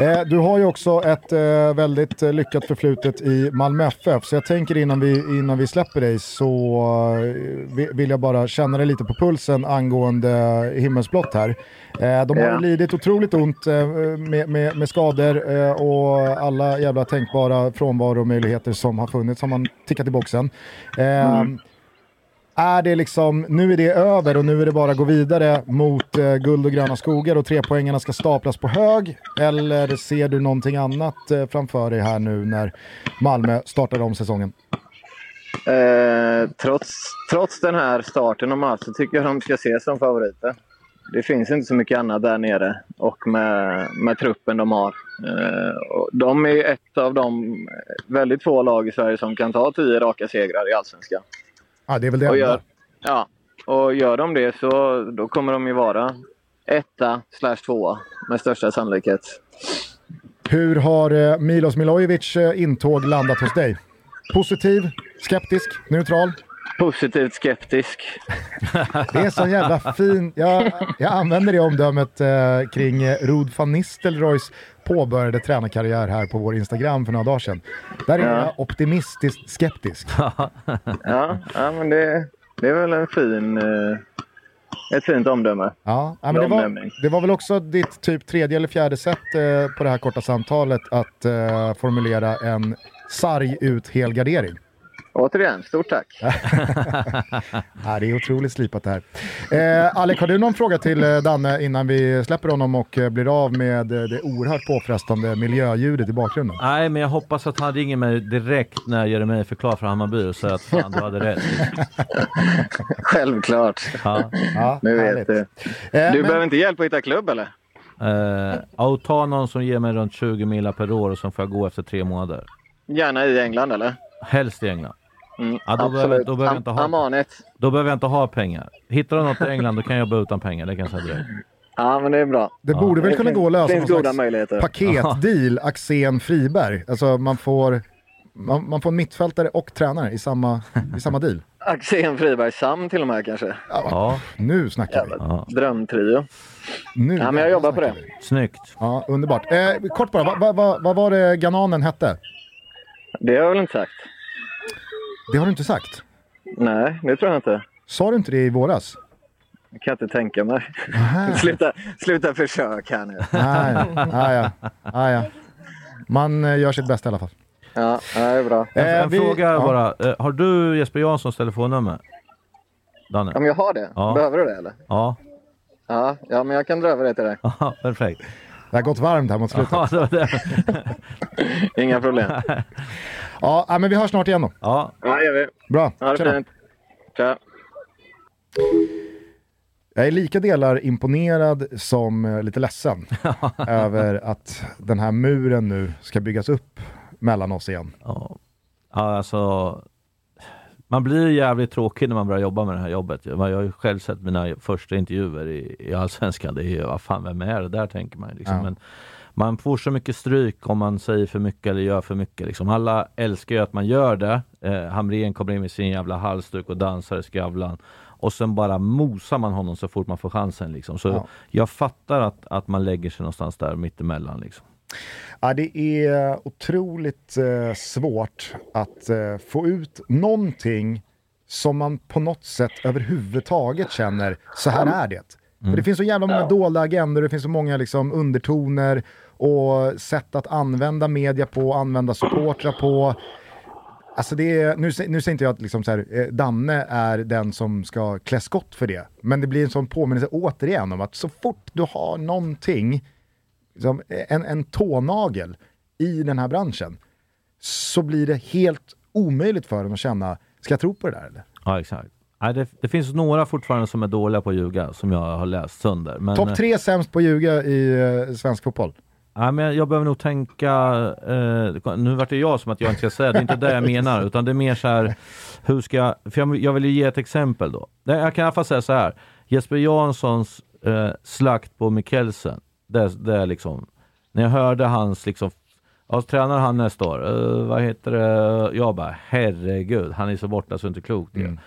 Eh, du har ju också ett eh, väldigt eh, lyckat förflutet i Malmö FF, så jag tänker innan vi, innan vi släpper dig så eh, vi- vill jag bara känna dig lite på pulsen angående himmelsblått här. De har Ja. lidit otroligt ont med, med, med skador och alla jävla tänkbara frånvaromöjligheter som har funnits har man tickat i boxen. Eh, är det liksom, nu är det över och nu är det bara att gå vidare mot eh, guld och gröna skogar och trepoängarna ska staplas på hög? Eller ser du någonting annat eh, framför dig här nu när Malmö startar om säsongen? Eh, trots, trots den här starten de har haft så tycker jag de ska ses som favoriter. Det finns inte så mycket annat där nere och med, med truppen de har. Eh, de är ett av de väldigt få lag i Sverige som kan ta tio raka segrar i Allsvenskan. Ja, det är väl det Och gör, ja, och gör de det så då kommer de ju vara etta slash tvåa med största sannolikhet. Hur har eh, Milos Milojevic eh, intåg landat hos dig? Positiv? Skeptisk? Neutral? Positivt skeptisk. Det är så jävla fin. Jag, jag använder det omdömet eh, kring eh, Rod van Nistelrooys påbörjade tränarkarriär här på vår Instagram för några dagar sedan. Där är Ja. jag optimistiskt skeptisk. Ja, ja men det, det är väl en fin, eh, ett fint omdöme. Ja, ja, men det, var, det var väl också ditt typ tredje eller fjärde sätt eh, på det här korta samtalet att eh, formulera en sarg ut helgardering. Återigen, stort tack. Ja, det är otroligt slipat det här. Eh, Alec, har du någon fråga till eh, Danne innan vi släpper honom och eh, blir av med eh, det oerhört påfrestande miljöljudet i bakgrunden? Nej, men jag hoppas att han ringer mig direkt när Jeremejeff förklarar för Hammarby och säger att fan, du hade rätt. Självklart. Ja. Ja, Nu härligt. vet du. Eh, Du men- behöver inte hjälp att hitta klubb eller? Eh, ja, ta någon som ger mig runt 20 mila per år och som får jag gå efter tre månader. Gärna i England eller? Helst i England. Mm, Ja, då behöver- då behöver jag inte ha- Amanet. Då behöver jag inte ha pengar. Hittar du något i England då kan jag jobba utan pengar, det kan jag säga direkt. Ja, men det är bra. Det borde väl Det kunna finns- gå att lösa finns någon goda slags möjligheter. paketdeal Axén Friberg. Alltså man får, man, man får en mittfältare och tränare i samma, i samma deal. Axén Friberg, Sam till och med kanske. Ja, Nu snackar vi. ja. Drömtrio. Nu Ja, men jag jobbar på det. vi. snyggt. Ja, underbart. Eh, kort bara, vad va, va, vad var det Gananen hette? Det har jag väl inte sagt? Det har du inte sagt. Nej, det tror jag inte. Sa du inte det i våras? Jag kan inte tänka mig. Sluta, sluta försök här nu. Nej, ah, ja. Ah, ja. Man eh, gör sitt bästa i alla fall. Ja, det är bra. En, Eh, en vi- fråga ja. bara. Eh, har du Jesper Janssons telefonnummer? Danne? Om jag har det? Ja. Behöver du det eller? Ja, Ja, ja, men jag kan dra över det till dig. Ja, perfekt. Det har gått varmt här mot slutet. Ja, det var det. Inga problem. Ja, men vi hörs snart igen då. Ja, Ja, det gör vi. Bra. Ha det Tjena. fint. Tja. Jag är lika delar imponerad som eh, lite ledsen över att den här muren nu ska byggas upp mellan oss igen. ja. ja alltså. Man blir jävligt tråkig när man börjar jobba med det här jobbet. Jag har ju själv sett mina första intervjuer i, i Allsvenskan. Det är ju, vad fan, vem är det där tänker man liksom. Ja. Men man får så mycket stryk om man säger för mycket eller gör för mycket. Liksom. Alla älskar ju att man gör det. Eh, Hamrén kommer in med sin jävla halsduk och dansar i Skavlan. Och sen bara mosar man honom så fort man får chansen. Liksom. Så Ja. jag fattar att, att man lägger sig någonstans där mittemellan. Liksom. Ja, det är otroligt eh, svårt att eh, få ut någonting som man på något sätt överhuvudtaget känner, så här är det. För det finns så jävla många dolda agendor, det finns så många liksom, undertoner och sätt att använda media på, använda supportrar på. Alltså det är, nu, nu säger inte jag att liksom så här, eh, Danne är den som ska klä skott för det, men det blir en sån påminnelse återigen om att så fort du har någonting liksom, en, en tånagel i den här branschen så blir det helt omöjligt för en att känna, ska jag tro på det där eller? Ja, exakt. Nej, det, det finns några fortfarande som är dåliga på att ljuga, som jag har läst sönder. Men, Topp tre sämst på att ljuga i eh, svensk fotboll. Nej, men jag behöver nog tänka, eh, nu vart det jag som att jag inte ska säga, det är inte det jag menar, utan det är mer så här, hur ska jag, för jag, jag vill ju ge ett exempel då. Jag kan i alla fall säga så här, Jesper Janssons eh, slakt på Mikkelsen, det, det är liksom, när jag hörde hans liksom, ja, tränar han nästa år, eh, vad heter det, jag bara herregud, han är så borta så det är inte klokt det.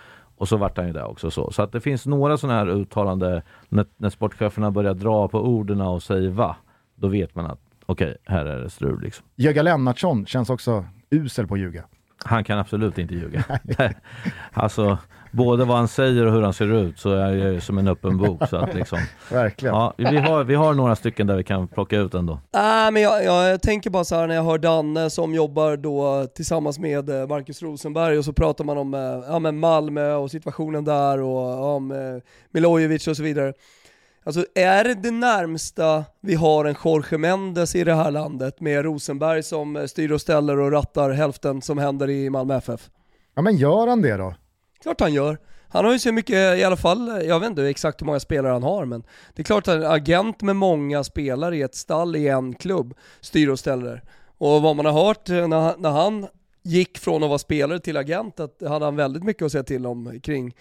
Och så vart han ju där också så. Så att det finns några sådana här uttalande när, när sportcheferna börjar dra på orden och säger va, då vet man att okej, här är det strul liksom. Jöga Lennartsson känns också usel på att ljuga. Han kan absolut inte ljuga. alltså, både vad han säger och hur han ser ut så är jag ju som en öppen bok. Så att liksom, Verkligen. ja, vi, har, vi har några stycken där vi kan plocka ut ändå. Nej men jag, jag tänker bara så här när jag hör Danne som jobbar då tillsammans med eh, Marcus Rosenberg och så pratar man om eh, ja, men Malmö och situationen där och om eh, Milojevic och så vidare. Alltså är det det närmsta vi har en Jorge Mendes i det här landet med Rosenberg som eh, styr och ställer och rattar hälften som händer i Malmö FF? Ja men gör han det då? Klart han gör. Han har ju så mycket, i alla fall, jag vet inte exakt hur många spelare han har, men det är klart att en agent med många spelare i ett stall i en klubb styr och ställer. Och vad man har hört när, han- när han gick från att vara spelare till agent, att hade han väldigt mycket att säga till om kring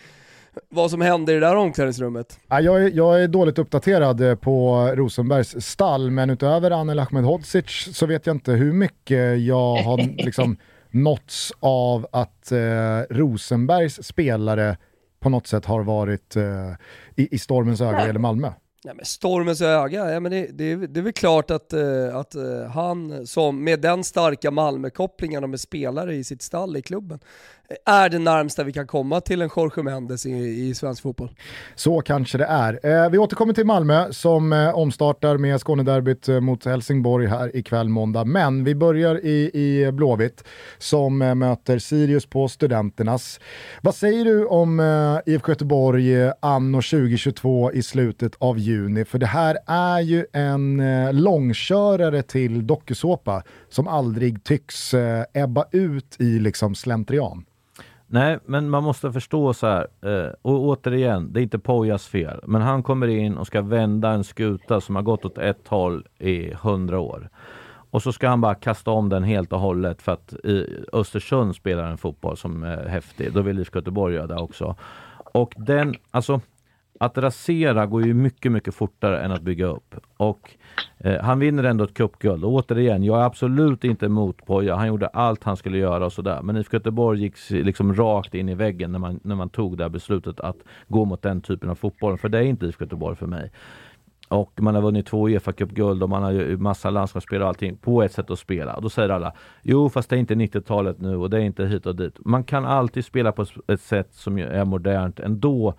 vad som hände i det där omklädningsrummet. Ja, jag, är, jag är dåligt uppdaterad eh, på Rosenbergs stall, men utöver Anel Ahmedhodzic så vet jag inte hur mycket jag har liksom nåtts av att eh, Rosenbergs spelare på något sätt har varit eh, i, i stormens öga eller Malmö? Ja, men stormens öga, ja, men det, det, det är väl klart att, uh, att uh, han som med den starka Malmö-kopplingen och med spelare i sitt stall i klubben är det närmsta vi kan komma till en Jorge Mendes i, i svensk fotboll. Så kanske det är. Eh, vi återkommer till Malmö som eh, omstartar med Skånederbyt eh, mot Helsingborg här ikväll måndag. Men vi börjar i, i Blåvitt som eh, möter Sirius på Studenternas. Vad säger du om eh, IFK Göteborg eh, anno 2022 i slutet av juni? För det här är ju en eh, långkörare till dokusåpa som aldrig tycks eh, ebba ut i liksom slentrian. Nej, men man måste förstå så här, eh, och återigen, det är inte Pojas fel, men han kommer in och ska vända en skuta som har gått åt ett håll i hundra år. Och så ska han bara kasta om den helt och hållet för att i Östersund spelar en fotboll som är häftig. Då vill IFK Göteborg göra det också. Och den, alltså att rasera går ju mycket, mycket fortare än att bygga upp. Och eh, han vinner ändå ett cupguld. Och återigen, jag är absolut inte emot Poja. Han gjorde allt han skulle göra och sådär. Men IFK Göteborg gick liksom rakt in i väggen när man, när man tog det här beslutet att gå mot den typen av fotboll. För det är inte IFK Göteborg för mig. Och man har vunnit två Uefa Cup-guld och man har ju massa landslagsspelare och allting på ett sätt att spela. Och då säger alla, jo fast det är inte 90-talet nu och det är inte hit och dit. Man kan alltid spela på ett sätt som är modernt ändå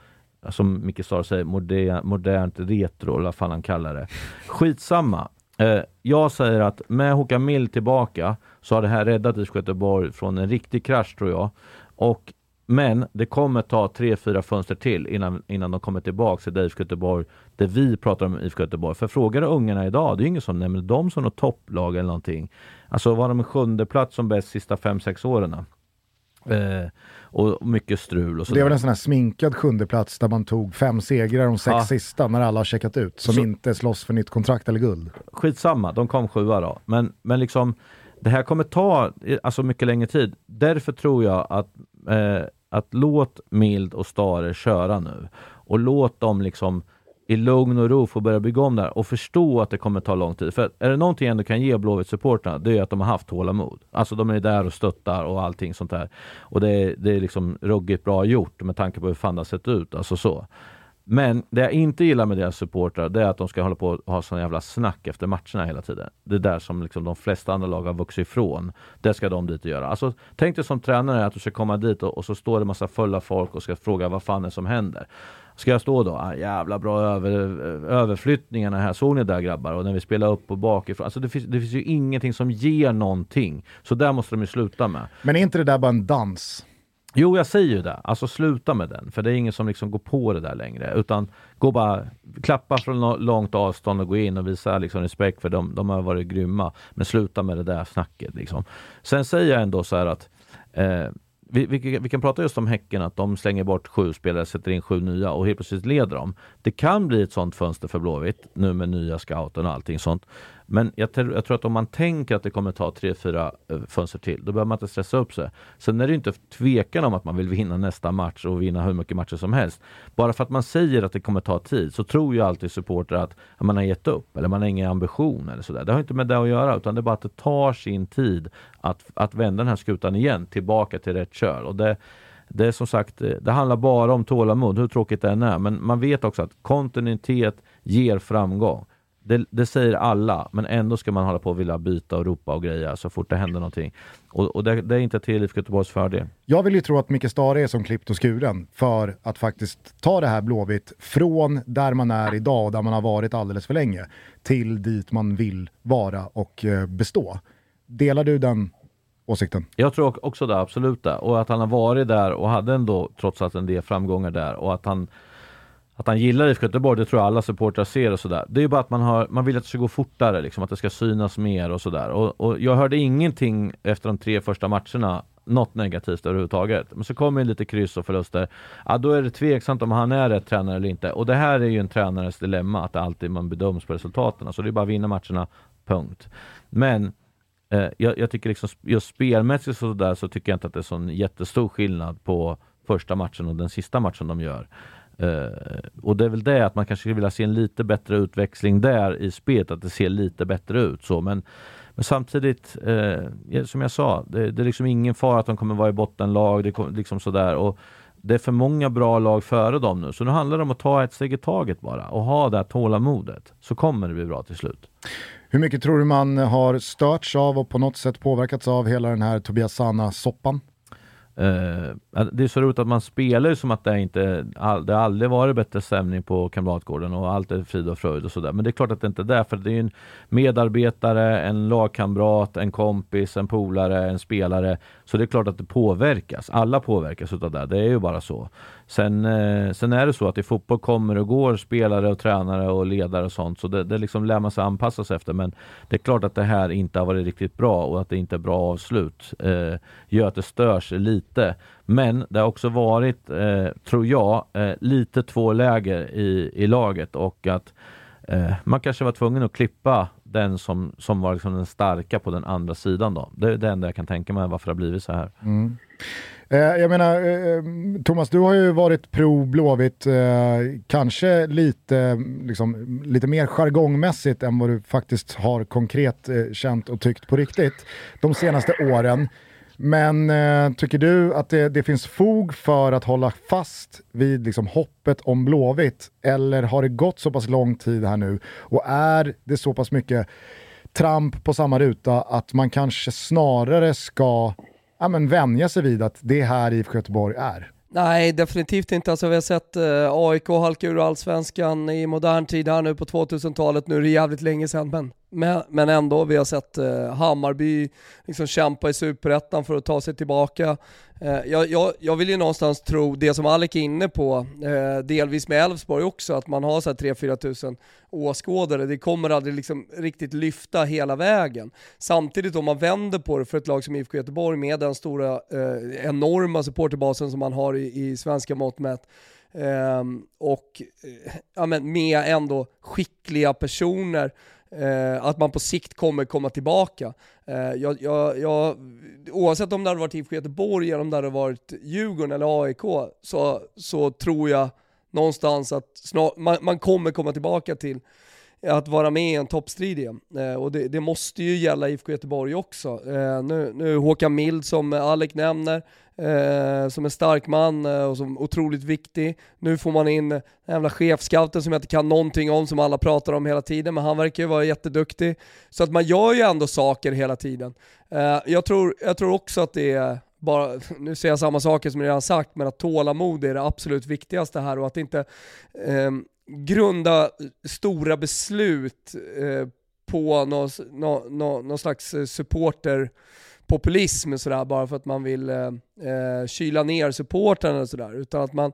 som Micke Star säger, moder, modernt retro, eller vad fan han kallar det. Skitsamma. Eh, jag säger att med Håkan Mild tillbaka så har det här räddat IFK Göteborg från en riktig krasch tror jag. Och, men det kommer ta tre, fyra fönster till innan, innan de kommer tillbaka till IFK Göteborg, där vi pratar om IFK Göteborg. För frågar du ungarna idag, det är ju ingen som nämner dem som något topplag eller någonting. Alltså var de en sjunde plats som bäst sista fem, sex åren? Eh, och mycket strul och så. Det väl en sån här sminkad sjunde plats där man tog fem segrar de sex Ja. sista när alla har checkat ut, som Så- inte slåss för nytt kontrakt eller guld. Skitsamma, de kom sjua då. Men, men liksom, det här kommer ta eh, alltså mycket längre tid. Därför tror jag att, eh, att låt Mild och Stare köra nu. Och låt dem liksom i lugn och ro få börja bygga om där och förstå att det kommer ta lång tid. För är det någonting jag ändå kan ge Blåvitt-supportrarna, det är att de har haft tålamod. Alltså de är där och stöttar och allting sånt där. Och det är, det är liksom ruggigt bra gjort med tanke på hur fan det har sett ut. Alltså så. Men det jag inte gillar med deras supportrar det är att de ska hålla på och ha sån jävla snack efter matcherna hela tiden. Det är där som liksom de flesta andra lag har vuxit ifrån. Det ska de dit och göra. Alltså, tänk dig som tränare att du ska komma dit och, och så står det massa fulla folk och ska fråga vad fan är som händer. Ska jag stå då? Ah, jävla bra över, överflyttningarna här. Såg ni där grabbar? Och när vi spelar upp och bakifrån. Alltså det finns, det finns ju ingenting som ger någonting. Så där måste de ju sluta med. Men är inte det där bara en dans? Jo, jag säger ju det. Alltså sluta med den. För det är ingen som liksom går på det där längre. Utan gå bara, klappa från långt avstånd och gå in och visa liksom respekt för dem. De har varit grymma. Men sluta med det där snacket. Liksom. Sen säger jag ändå så här att eh, vi, vi, vi kan prata just om Häcken, att de slänger bort sju spelare, sätter in sju nya och helt plötsligt leder de. Det kan bli ett sånt fönster för Blåvitt nu med nya scouten och allting sånt. Men jag, tror- jag tror att om man tänker att det kommer ta tre, fyra eh, fönster till, då behöver man inte stressa upp sig. Sen är det ju inte tvekan om att man vill vinna nästa match och vinna hur mycket matcher som helst. Bara för att man säger att det kommer ta tid så tror ju alltid supportrar att man har gett upp eller man har ingen ambition eller sådär. Det har inte med det att göra utan det är bara att det tar sin tid att, att vända den här skutan igen tillbaka till rätt köl. Och det, det är som sagt, eh, det handlar bara om tålamod, hur tråkigt det än är. Men man vet också att kontinuitet ger framgång. Det, det säger alla, men ändå ska man hålla på och vilja byta och ropa och greja så fort det händer någonting. Och, och det, det är inte till IFK Göteborgs fördel. Jag vill ju tro att Micke Stare är som klippt och skuren för att faktiskt ta det här Blåvitt från där man är idag och där man har varit alldeles för länge till dit man vill vara och eh, bestå. Delar du den åsikten? Jag tror också det, absolut det. Och att han har varit där och hade ändå trots allt en del framgångar där och att han att han gillar IFK Göteborg, det tror jag alla supportrar ser och sådär. Det är ju bara att man, har, man vill att det ska gå fortare, liksom, att det ska synas mer och sådär. Och, och jag hörde ingenting efter de tre första matcherna, något negativt överhuvudtaget. Men så kommer lite kryss och förluster. Ja, då är det tveksamt om han är rätt tränare eller inte. Och det här är ju en tränares dilemma, att alltid man bedöms på resultaten. Så det är bara att vinna matcherna, punkt. Men Eh, jag, jag tycker liksom just spelmässigt så, där, så tycker jag inte att det är sån jättestor skillnad på första matchen och den sista matchen de gör. Eh, och det är väl det att man kanske skulle vilja se en lite bättre utväxling där i spelet, att det ser lite bättre ut så. Men, Men samtidigt, eh, som jag sa, det, det, är liksom ingen fara att de kommer vara i bottenlag. Det, liksom sådär. Och det är för många bra lag före dem nu, så nu handlar det om att ta ett steg i taget bara och ha det här tålamodet. Så kommer det bli bra till slut. Hur mycket tror du man har störts av och på något sätt påverkats av hela den här Tobias Sana-soppan? Uh, det är så roligt att man spelar som att det inte all, det aldrig varit bättre stämning på Kamratgården och allt är frid och fröjd och sådär. Men det är klart att det inte är det, för det är en medarbetare, en lagkamrat, en kompis, en polare, en spelare. Så det är klart att det påverkas. Alla påverkas utav det. Det är ju bara så. Sen, eh, sen är det så att i fotboll kommer och går spelare och tränare och ledare och sånt, så det, det liksom lär man sig anpassa sig efter. Men det är klart att det här inte har varit riktigt bra och att det inte är bra avslut eh, gör att det störs lite. Men det har också varit, eh, tror jag, eh, lite två läger i, i laget och att eh, man kanske var tvungen att klippa den som, som var liksom den starka på den andra sidan. Då. Det är det enda jag kan tänka mig varför det har blivit så här. Mm. Eh, jag menar, eh, eh, Thomas, du har ju varit pro Blåvitt, kanske lite, liksom, lite mer jargongmässigt än vad du faktiskt har konkret känt och tyckt på riktigt de senaste åren. Men tycker du att det, det, finns fog för att hålla fast vid liksom, hoppet om Blåvitt? Eller har det gått så pass lång tid här nu och är det så pass mycket tramp på samma ruta att man kanske snarare ska ja, men vänja sig vid att det är här IFK Göteborg är? Nej, definitivt inte. Alltså, vi har sett eh, AIK halka ur allsvenskan i modern tid här nu på 2000-talet. Nu är det jävligt länge sedan, men men, men ändå, vi har sett eh, Hammarby liksom kämpa i superettan för att ta sig tillbaka. Eh, jag, jag, jag, vill ju någonstans tro, det som Alec är inne på, eh, delvis med Elfsborg också, att man har 3-4 tusen åskådare, det kommer aldrig liksom riktigt lyfta hela vägen. Samtidigt om man vänder på det för ett lag som IFK Göteborg med den stora, eh, enorma supporterbasen som man har i, i svenska mått mätt, eh, och eh, ja, men med ändå skickliga personer Eh, att man på sikt kommer komma tillbaka. Eh, jag, jag, jag, oavsett om det hade varit IFK Göteborg eller om det hade varit Djurgården eller AIK så, så tror jag någonstans att snar, man, man, kommer komma tillbaka till att vara med i en toppstrid igen. Eh, och det, det, måste ju gälla IFK Göteborg också. Eh, nu, nu Håkan Mild som Alec nämner, eh, som en stark man eh, och som otroligt viktig. Nu får man in den jävla chefscouten som jag inte kan någonting om, som alla pratar om hela tiden, men han verkar ju vara jätteduktig. Så att man gör ju ändå saker hela tiden. Eh, jag, tror, jag tror också att det är bara, nu säger jag samma saker som jag redan sagt, men att tålamod är det absolut viktigaste här och att inte eh, grunda stora beslut eh, på någon, någon, någon, någon slags eh, supporter populism sådär bara för att man vill eh, eh, kyla ner supportrarna och sådär. Utan att man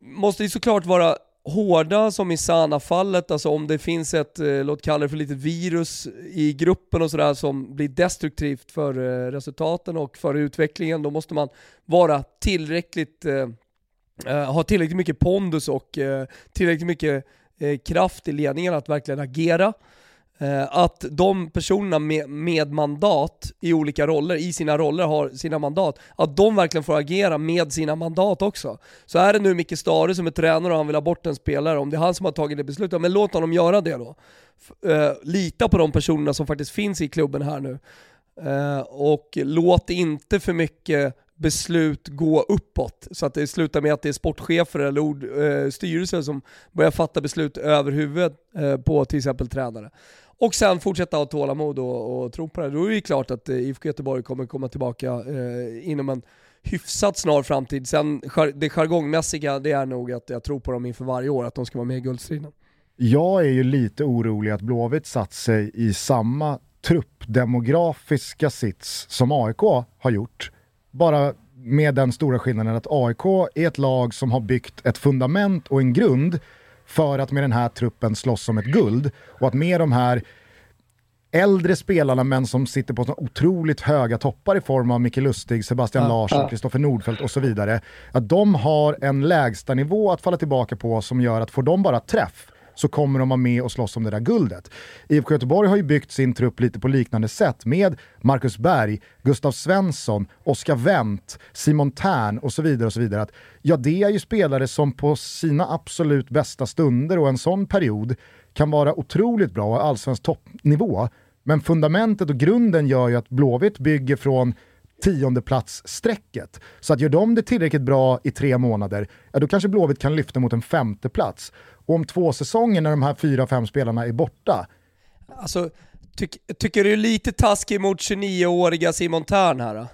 måste ju såklart vara hårda som i Sana-fallet, alltså om det finns ett, eh, låt kalla det för litet virus i gruppen och sådär som blir destruktivt för eh, resultaten och för utvecklingen, då måste man vara tillräckligt, eh, eh ha tillräckligt mycket pondus och eh, tillräckligt mycket eh, kraft i ledningen att verkligen agera. Eh, att de personerna med, med, mandat i olika roller, i sina roller har sina mandat, att de verkligen får agera med sina mandat också. Så är det nu Micke Stare som är tränare och han vill ha bort en spelare, om det är han som har tagit det beslutet, men låt honom göra det då. Eh, lita på de personerna som faktiskt finns i klubben här nu. Eh, och låt inte för mycket beslut gå uppåt, så att det slutar med att det är sportchefer eller ord, eh, styrelser som börjar fatta beslut över huvudet eh, på till exempel tränare och sen fortsätta ha tålamod och, och tro på det. Då är det klart att eh, IFK Göteborg kommer komma tillbaka eh, inom en hyfsat snar framtid. Sen det jargongmässiga, det är nog att jag tror på dem inför varje år, att de ska vara med i guldstriden. Jag är ju lite orolig att Blåvitt satt sig i samma truppdemografiska sits som AIK har gjort. Bara med den stora skillnaden att AIK är ett lag som har byggt ett fundament och en grund för att med den här truppen slåss om ett guld. Och att med de här äldre spelarna men som sitter på så otroligt höga toppar i form av Micke Lustig, Sebastian ja, Larsson, Kristoffer ja. Nordfeldt och så vidare. Att de har en lägsta nivå att falla tillbaka på som gör att får de bara träff så kommer de vara med och slåss om det där guldet. IFK Göteborg har ju byggt sin trupp lite på liknande sätt med Marcus Berg, Gustav Svensson, Oskar Wendt, Simon Tern och så vidare. och så vidare. Att, ja, det är ju spelare som på sina absolut bästa stunder och en sån period kan vara otroligt bra och allsvensk toppnivå. Men fundamentet och grunden gör ju att Blåvitt bygger från tiondeplatsstrecket. Så att gör de det tillräckligt bra i tre månader, ja då kanske Blåvitt kan lyfta mot en femte plats. Och om två säsonger när de här fyra, fem spelarna är borta, Alltså, tyck, tycker du är lite taskig mot 29-åriga Simon Thern här då?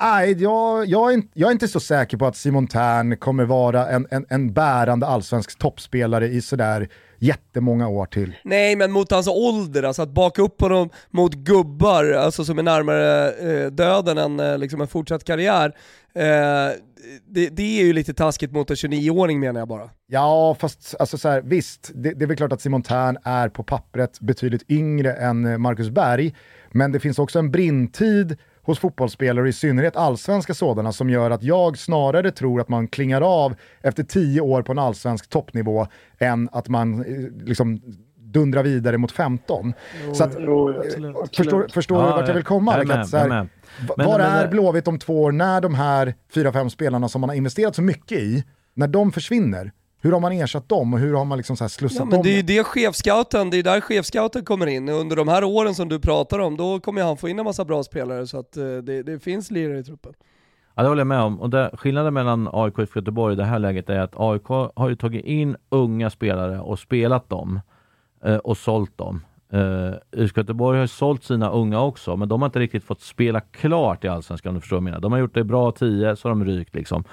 Nej, jag, jag, är inte, jag är inte så säker på att Simon Tern kommer vara en, en, en bärande allsvensk toppspelare i sådär jättemånga år till. Nej, men mot hans ålder, alltså att baka upp honom mot gubbar, alltså som är närmare eh, döden än eh, liksom en fortsatt karriär, eh, det, det är ju lite taskigt mot en 29-åring menar jag bara. Ja, fast alltså så här, visst, det, det är väl klart att Simon Tern är på pappret betydligt yngre än eh, Marcus Berg, men det finns också en brintid hos fotbollsspelare, och i synnerhet allsvenska sådana, som gör att jag snarare tror att man klingar av efter tio år på en allsvensk toppnivå än att man eh, liksom dundrar vidare mot 15. så att, Jo, eh, absolut. förstår, förstår du vart jag vill komma? Jag med, så jag är här, va- Men- Var men- är Blåvitt om två år när de här fyra, fem spelarna som man har investerat så mycket i, när de försvinner? Hur har man ersatt dem och hur har man liksom så här slussat Ja, men dem? det är ju det chefscouten, det är där chefscouten kommer in. Under de här åren som du pratar om, då kommer han få in en massa bra spelare så att eh, det, det finns lirare i truppen. Ja, det håller jag med om. Och det, skillnaden mellan AIK och Göteborg i det här läget är att AIK har ju tagit in unga spelare och spelat dem eh, och sålt dem. Uh, IFK Göteborg har ju sålt sina unga också, men de har inte riktigt fått spela klart i Allsvenskan om du förstår vad jag menar. De har gjort det bra 10, så har de rykt liksom.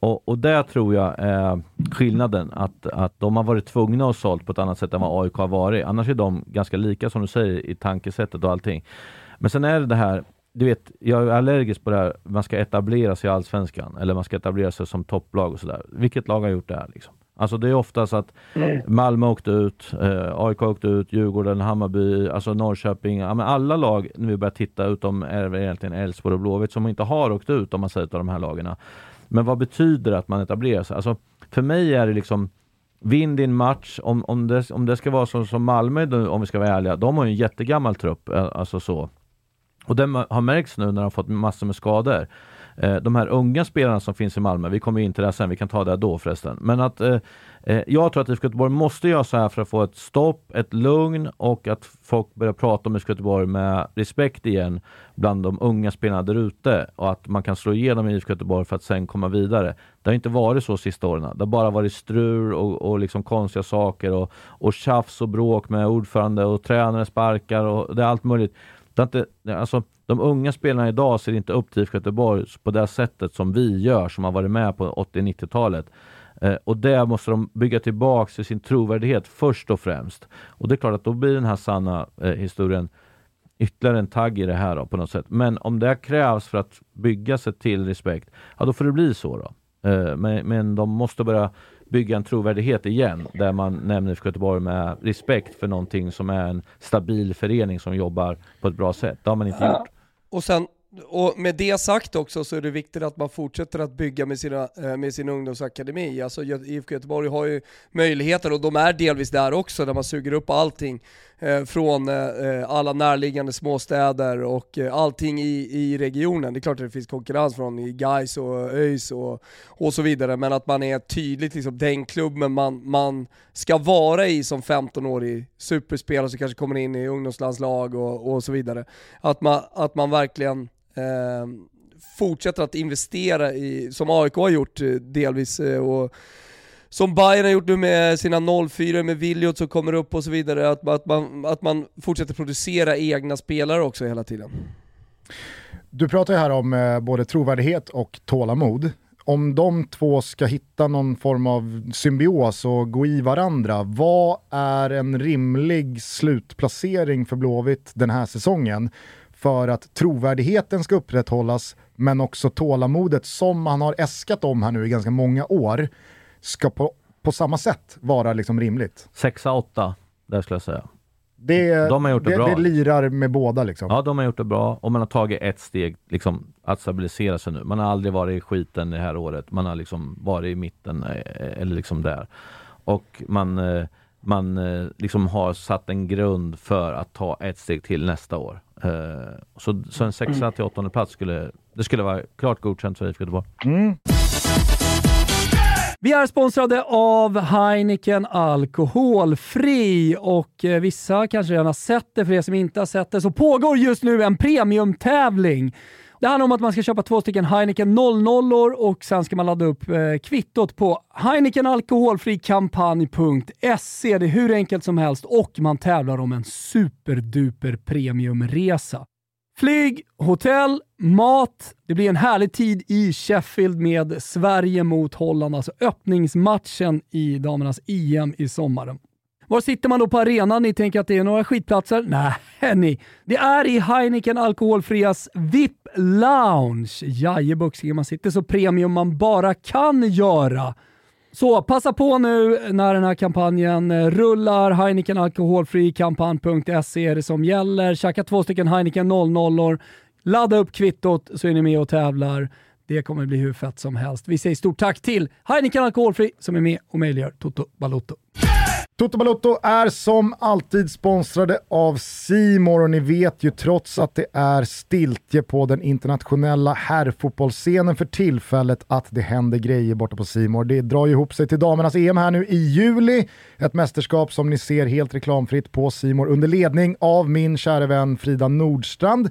Och, och det tror jag är skillnaden, att, att de har varit tvungna att sålt på ett annat sätt än vad AIK har varit. Annars är de ganska lika som du säger i tankesättet och allting. Men sen är det det här, du vet, jag är allergisk på det här, man ska etablera sig i Allsvenskan, eller man ska etablera sig som topplag och sådär. Vilket lag har gjort det här liksom? Alltså det är ofta så att Malmö åkte ut, eh, AIK åkte ut, Djurgården, Hammarby, alltså Norrköping. Ja, men alla lag, när vi börjar titta, utom är egentligen Elfsborg och Blåvitt, som inte har åkt ut om man säger av de här lagarna. Men vad betyder det att man etablerar sig? Alltså, för mig är det liksom Vinn din match, om, om, det, om det ska vara som, som Malmö, om vi ska vara ärliga, de har ju en jättegammal trupp, eh, alltså så. Och det har märkts nu när de har fått massor med skador. Eh, de här unga spelarna som finns i Malmö, vi kommer in till det sen, vi kan ta det då förresten. Men att eh, eh, jag tror att IFK Göteborg måste göra så här för att få ett stopp, ett lugn och att folk börjar prata om IFK Göteborg med respekt igen bland de unga spelarna där ute och att man kan slå igenom i IFK Göteborg för att sen komma vidare. Det har inte varit så sista åren. Det har bara varit strul och, och liksom konstiga saker och, och tjafs och bråk med ordförande och tränare sparkar och det är allt möjligt. Det inte, alltså, de unga spelarna idag ser inte upp till IFK Göteborg på det sättet som vi gör som har varit med på 80-90-talet. Eh, och det måste de bygga tillbaka till sin trovärdighet först och främst. Och det är klart att då blir den här sanna eh, historien ytterligare en tagg i det här då, på något sätt. Men om det krävs för att bygga sig till respekt, ja då får det bli så då. Eh, men, men de måste börja bygga en trovärdighet igen, där man nämner IFK Göteborg med respekt för någonting som är en stabil förening som jobbar på ett bra sätt. Det har man inte gjort. Och sen, och med det sagt också så är det viktigt att man fortsätter att bygga med, sina, eh, med sin ungdomsakademi. Alltså IFK Göteborg har ju möjligheter och de är delvis där också där man suger upp allting Eh, från eh, alla närliggande småstäder och eh, allting i, i regionen. Det är klart att det finns konkurrens från Gais och ÖIS och, och så vidare men att man är tydligt liksom den klubben man, man ska vara i som 15-årig superspelare som kanske kommer in i ungdomslandslag och, och så vidare. Att man, att man verkligen eh, fortsätter att investera i, som AIK har gjort delvis, och som Bayern har gjort nu med sina 04 med Williot som kommer upp och så vidare, att, att, man, att man fortsätter producera egna spelare också hela tiden. Du pratar ju här om eh, både trovärdighet och tålamod. Om de två ska hitta någon form av symbios och gå i varandra, vad är en rimlig slutplacering för Blåvitt den här säsongen? För att trovärdigheten ska upprätthållas, men också tålamodet som man har äskat om här nu i ganska många år, ska på, på samma sätt vara liksom rimligt. Sexa, åtta, där skulle jag säga. Det, De har gjort det bra. det lirar med båda liksom. Ja, de har gjort det bra och man har tagit ett steg liksom, att stabilisera sig nu. Man har aldrig varit i skiten det här året. Man har liksom varit i mitten eh, eller liksom där. Och man, eh, man eh, liksom har satt en grund för att ta ett steg till nästa år. Så, så en sexa till åttonde plats skulle, det skulle vara klart godkänt för IFK Göteborg. Vi är sponsrade av Heineken Alkoholfri och eh, vissa kanske redan har sett det. För er som inte har sett det så pågår just nu en premiumtävling. Det handlar om att man ska köpa två stycken Heineken 00 och sen ska man ladda upp eh, kvittot på heinekenalkoholfrikampanj.se. Det är hur enkelt som helst och man tävlar om en superduper premiumresa. Flyg, hotell, mat. Det blir en härlig tid i Sheffield med Sverige mot Holland, alltså öppningsmatchen i damernas EM i sommaren. Var sitter man då på arenan? Ni tänker att det är några skitplatser? Nej, ni. Det är i Heineken Alkoholfrias VIP Lounge. Jajebuxingen, man sitter så premium man bara kan göra. Så passa på nu när den här kampanjen rullar. Heineken Alkoholfri kampanj.se är det som gäller. Tjacka två stycken Heineken 00 Ladda upp kvittot så är ni med och tävlar. Det kommer bli hur fett som helst. Vi säger stort tack till Heineken Alkoholfri som är med och möjliggör Toto Balotto. Toto Balotto är som alltid sponsrade av Simor och ni vet ju trots att det är stiltje på den internationella herrfotbollsscenen för tillfället att det händer grejer borta på Simor. Det drar ju ihop sig till damernas EM här nu i juli. Ett mästerskap som ni ser helt reklamfritt på Simor under ledning av min kära vän Frida Nordstrand.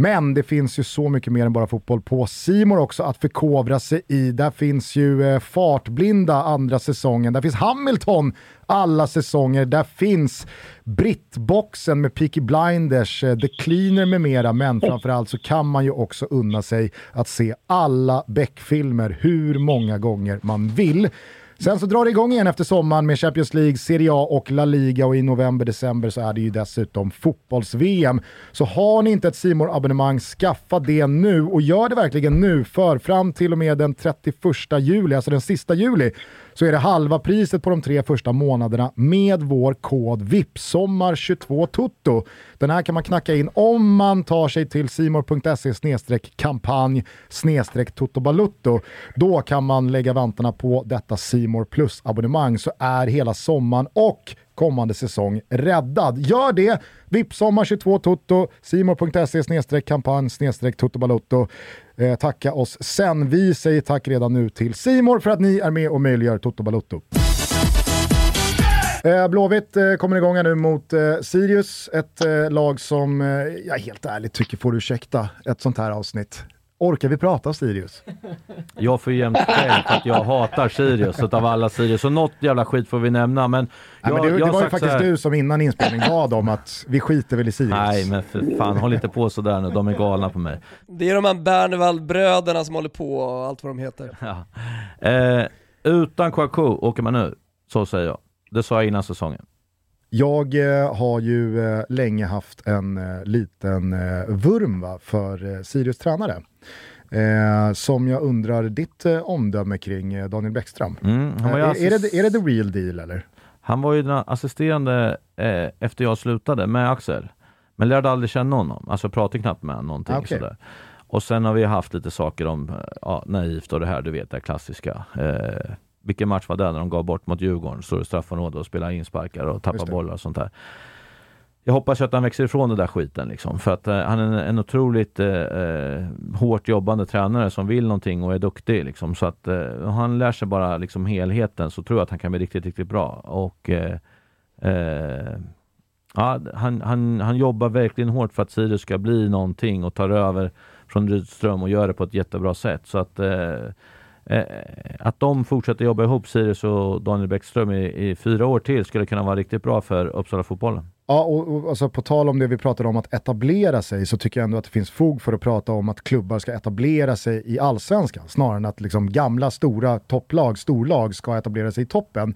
Men det finns ju så mycket mer än bara fotboll på Simor också att förkovra sig i. Där finns ju eh, Fartblinda andra säsongen, där finns Hamilton alla säsonger, där finns Brittboxen med Peaky Blinders, eh, The Cleaner med mera, men framförallt så kan man ju också unna sig att se alla Beck-filmer hur många gånger man vill. Sen så drar det igång igen efter sommaren med Champions League, Serie A och La Liga och i november-december så är det ju dessutom fotbolls-VM. Så har ni inte ett simor abonnemang skaffa det nu och gör det verkligen nu för fram till och med den 31 juli, alltså den sista juli, så är det halva priset på de tre första månaderna med vår kod VIPSOMMAR22TUTTO. Den här kan man knacka in om man tar sig till simor.se kampanj totobalutto. Då kan man lägga vantarna på detta Simor Plus abonnemang så är hela sommaren och kommande säsong räddad. Gör det! Vipsommar 22 Toto, simor.se kampanj totobalutto. Eh, tacka oss sen. Vi säger tack redan nu till Simor för att ni är med och möjliggör Toto Balutto. Eh, Blåvitt eh, kommer igång här nu mot eh, Sirius, ett eh, lag som eh, jag helt ärligt tycker får ursäkta ett sånt här avsnitt. Orkar vi prata Sirius? Jag får jämt skäll för att jag hatar Sirius utav alla Sirius. Så något jävla skit får vi nämna. Men, jag, Nej, men det, det var ju faktiskt du som innan inspelning bad om att vi skiter väl i Sirius. Nej men för fan, håll inte på sådär nu. De är galna på mig. Det är de här Bernevall-bröderna som håller på och allt vad de heter. Ja. Eh, utan Kouakou åker man nu, så säger jag. Det sa jag innan säsongen. Jag eh, har ju eh, länge haft en eh, liten vurm va, för Sirius tränare. Som jag undrar ditt omdöme kring Daniel Bäckström. Mm, är, är, det, är det the real deal eller? Han var ju den assisterande efter jag slutade med Axel. Men lärde aldrig känna honom, alltså pratade knappt med honom någonting okay. sådär. Och sen har vi haft lite saker om ja, naivt och det här, du vet det klassiska. Eh, vilken match var det när de gav bort mot Djurgården? Står i straffområdet och spelar insparkar och tappar bollar och sånt där. Jag hoppas att han växer ifrån den där skiten liksom. För att eh, han är en, en otroligt eh, eh, hårt jobbande tränare som vill någonting och är duktig liksom. Så att eh, han lär sig bara liksom helheten så tror jag att han kan bli riktigt, riktigt bra. Och eh, eh, ja, han, han, han jobbar verkligen hårt för att Sirius ska bli någonting och tar över från Rydström och gör det på ett jättebra sätt. Så att Eh, att de fortsätter jobba ihop, Sirius och Daniel Bäckström, i, i, fyra år till skulle kunna vara riktigt bra för Uppsala-fotbollen. Ja, och, och alltså, på tal om det vi pratade om att etablera sig så tycker jag ändå att det finns fog för att prata om att klubbar ska etablera sig i allsvenskan snarare än att liksom, gamla stora topplag, storlag ska etablera sig i toppen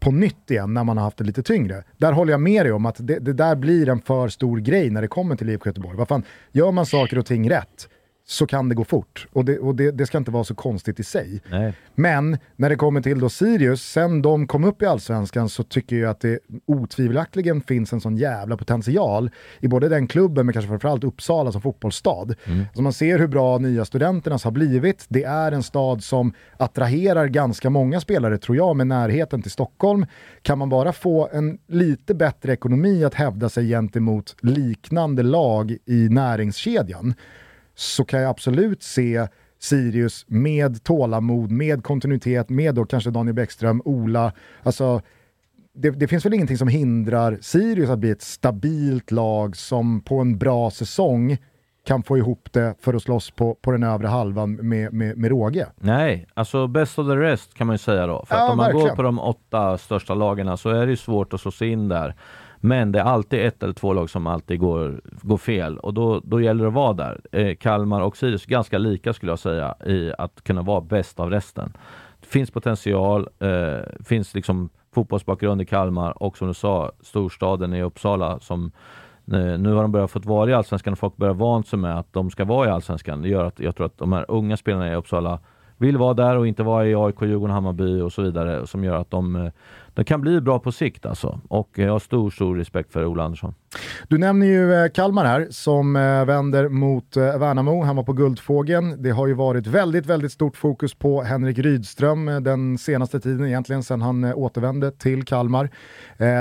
på nytt igen när man har haft det lite tyngre. Där håller jag med dig om att det, det där blir en för stor grej när det kommer till IFK Göteborg. Vad fan, gör man saker och ting rätt så kan det gå fort. Och det, och det, det ska inte vara så konstigt i sig. Nej. Men när det kommer till då Sirius, sen de kom upp i Allsvenskan så tycker jag att det otvivelaktigen finns en sån jävla potential i både den klubben, men kanske framförallt Uppsala som fotbollsstad. Mm. Alltså man ser hur bra nya studenternas har blivit. Det är en stad som attraherar ganska många spelare, tror jag, med närheten till Stockholm. Kan man bara få en lite bättre ekonomi att hävda sig gentemot liknande lag i näringskedjan, så kan jag absolut se Sirius med tålamod, med kontinuitet, med då kanske Daniel Bäckström, Ola. Alltså, det, det, finns väl ingenting som hindrar Sirius att bli ett stabilt lag som på en bra säsong kan få ihop det för att slåss på, på den övre halvan med, med, med råge. Nej, alltså best of the rest kan man ju säga då. För ja, att om man verkligen. går på de åtta största lagen så är det ju svårt att slå sig in där. Men det är alltid ett eller två lag som alltid går, går fel och då, då gäller det att vara där. Eh, Kalmar och Sirius ganska lika skulle jag säga i att kunna vara bäst av resten. Det finns potential, eh, finns liksom fotbollsbakgrund i Kalmar och som du sa, storstaden i Uppsala som eh, nu har de börjat fått vara i Allsvenskan och folk börjar vant sig med att de ska vara i Allsvenskan. Det gör att jag tror att de här unga spelarna i Uppsala vill vara där och inte vara i AIK, Djurgården, Hammarby och så vidare som gör att de, eh, det kan bli bra på sikt alltså. Och jag har stor, stor respekt för Ola Andersson. Du nämner ju eh, Kalmar här som eh, vänder mot eh, Värnamo. Han var på Guldfågeln. Det har ju varit väldigt, väldigt stort fokus på Henrik Rydström den senaste tiden, egentligen sedan han återvände till Kalmar.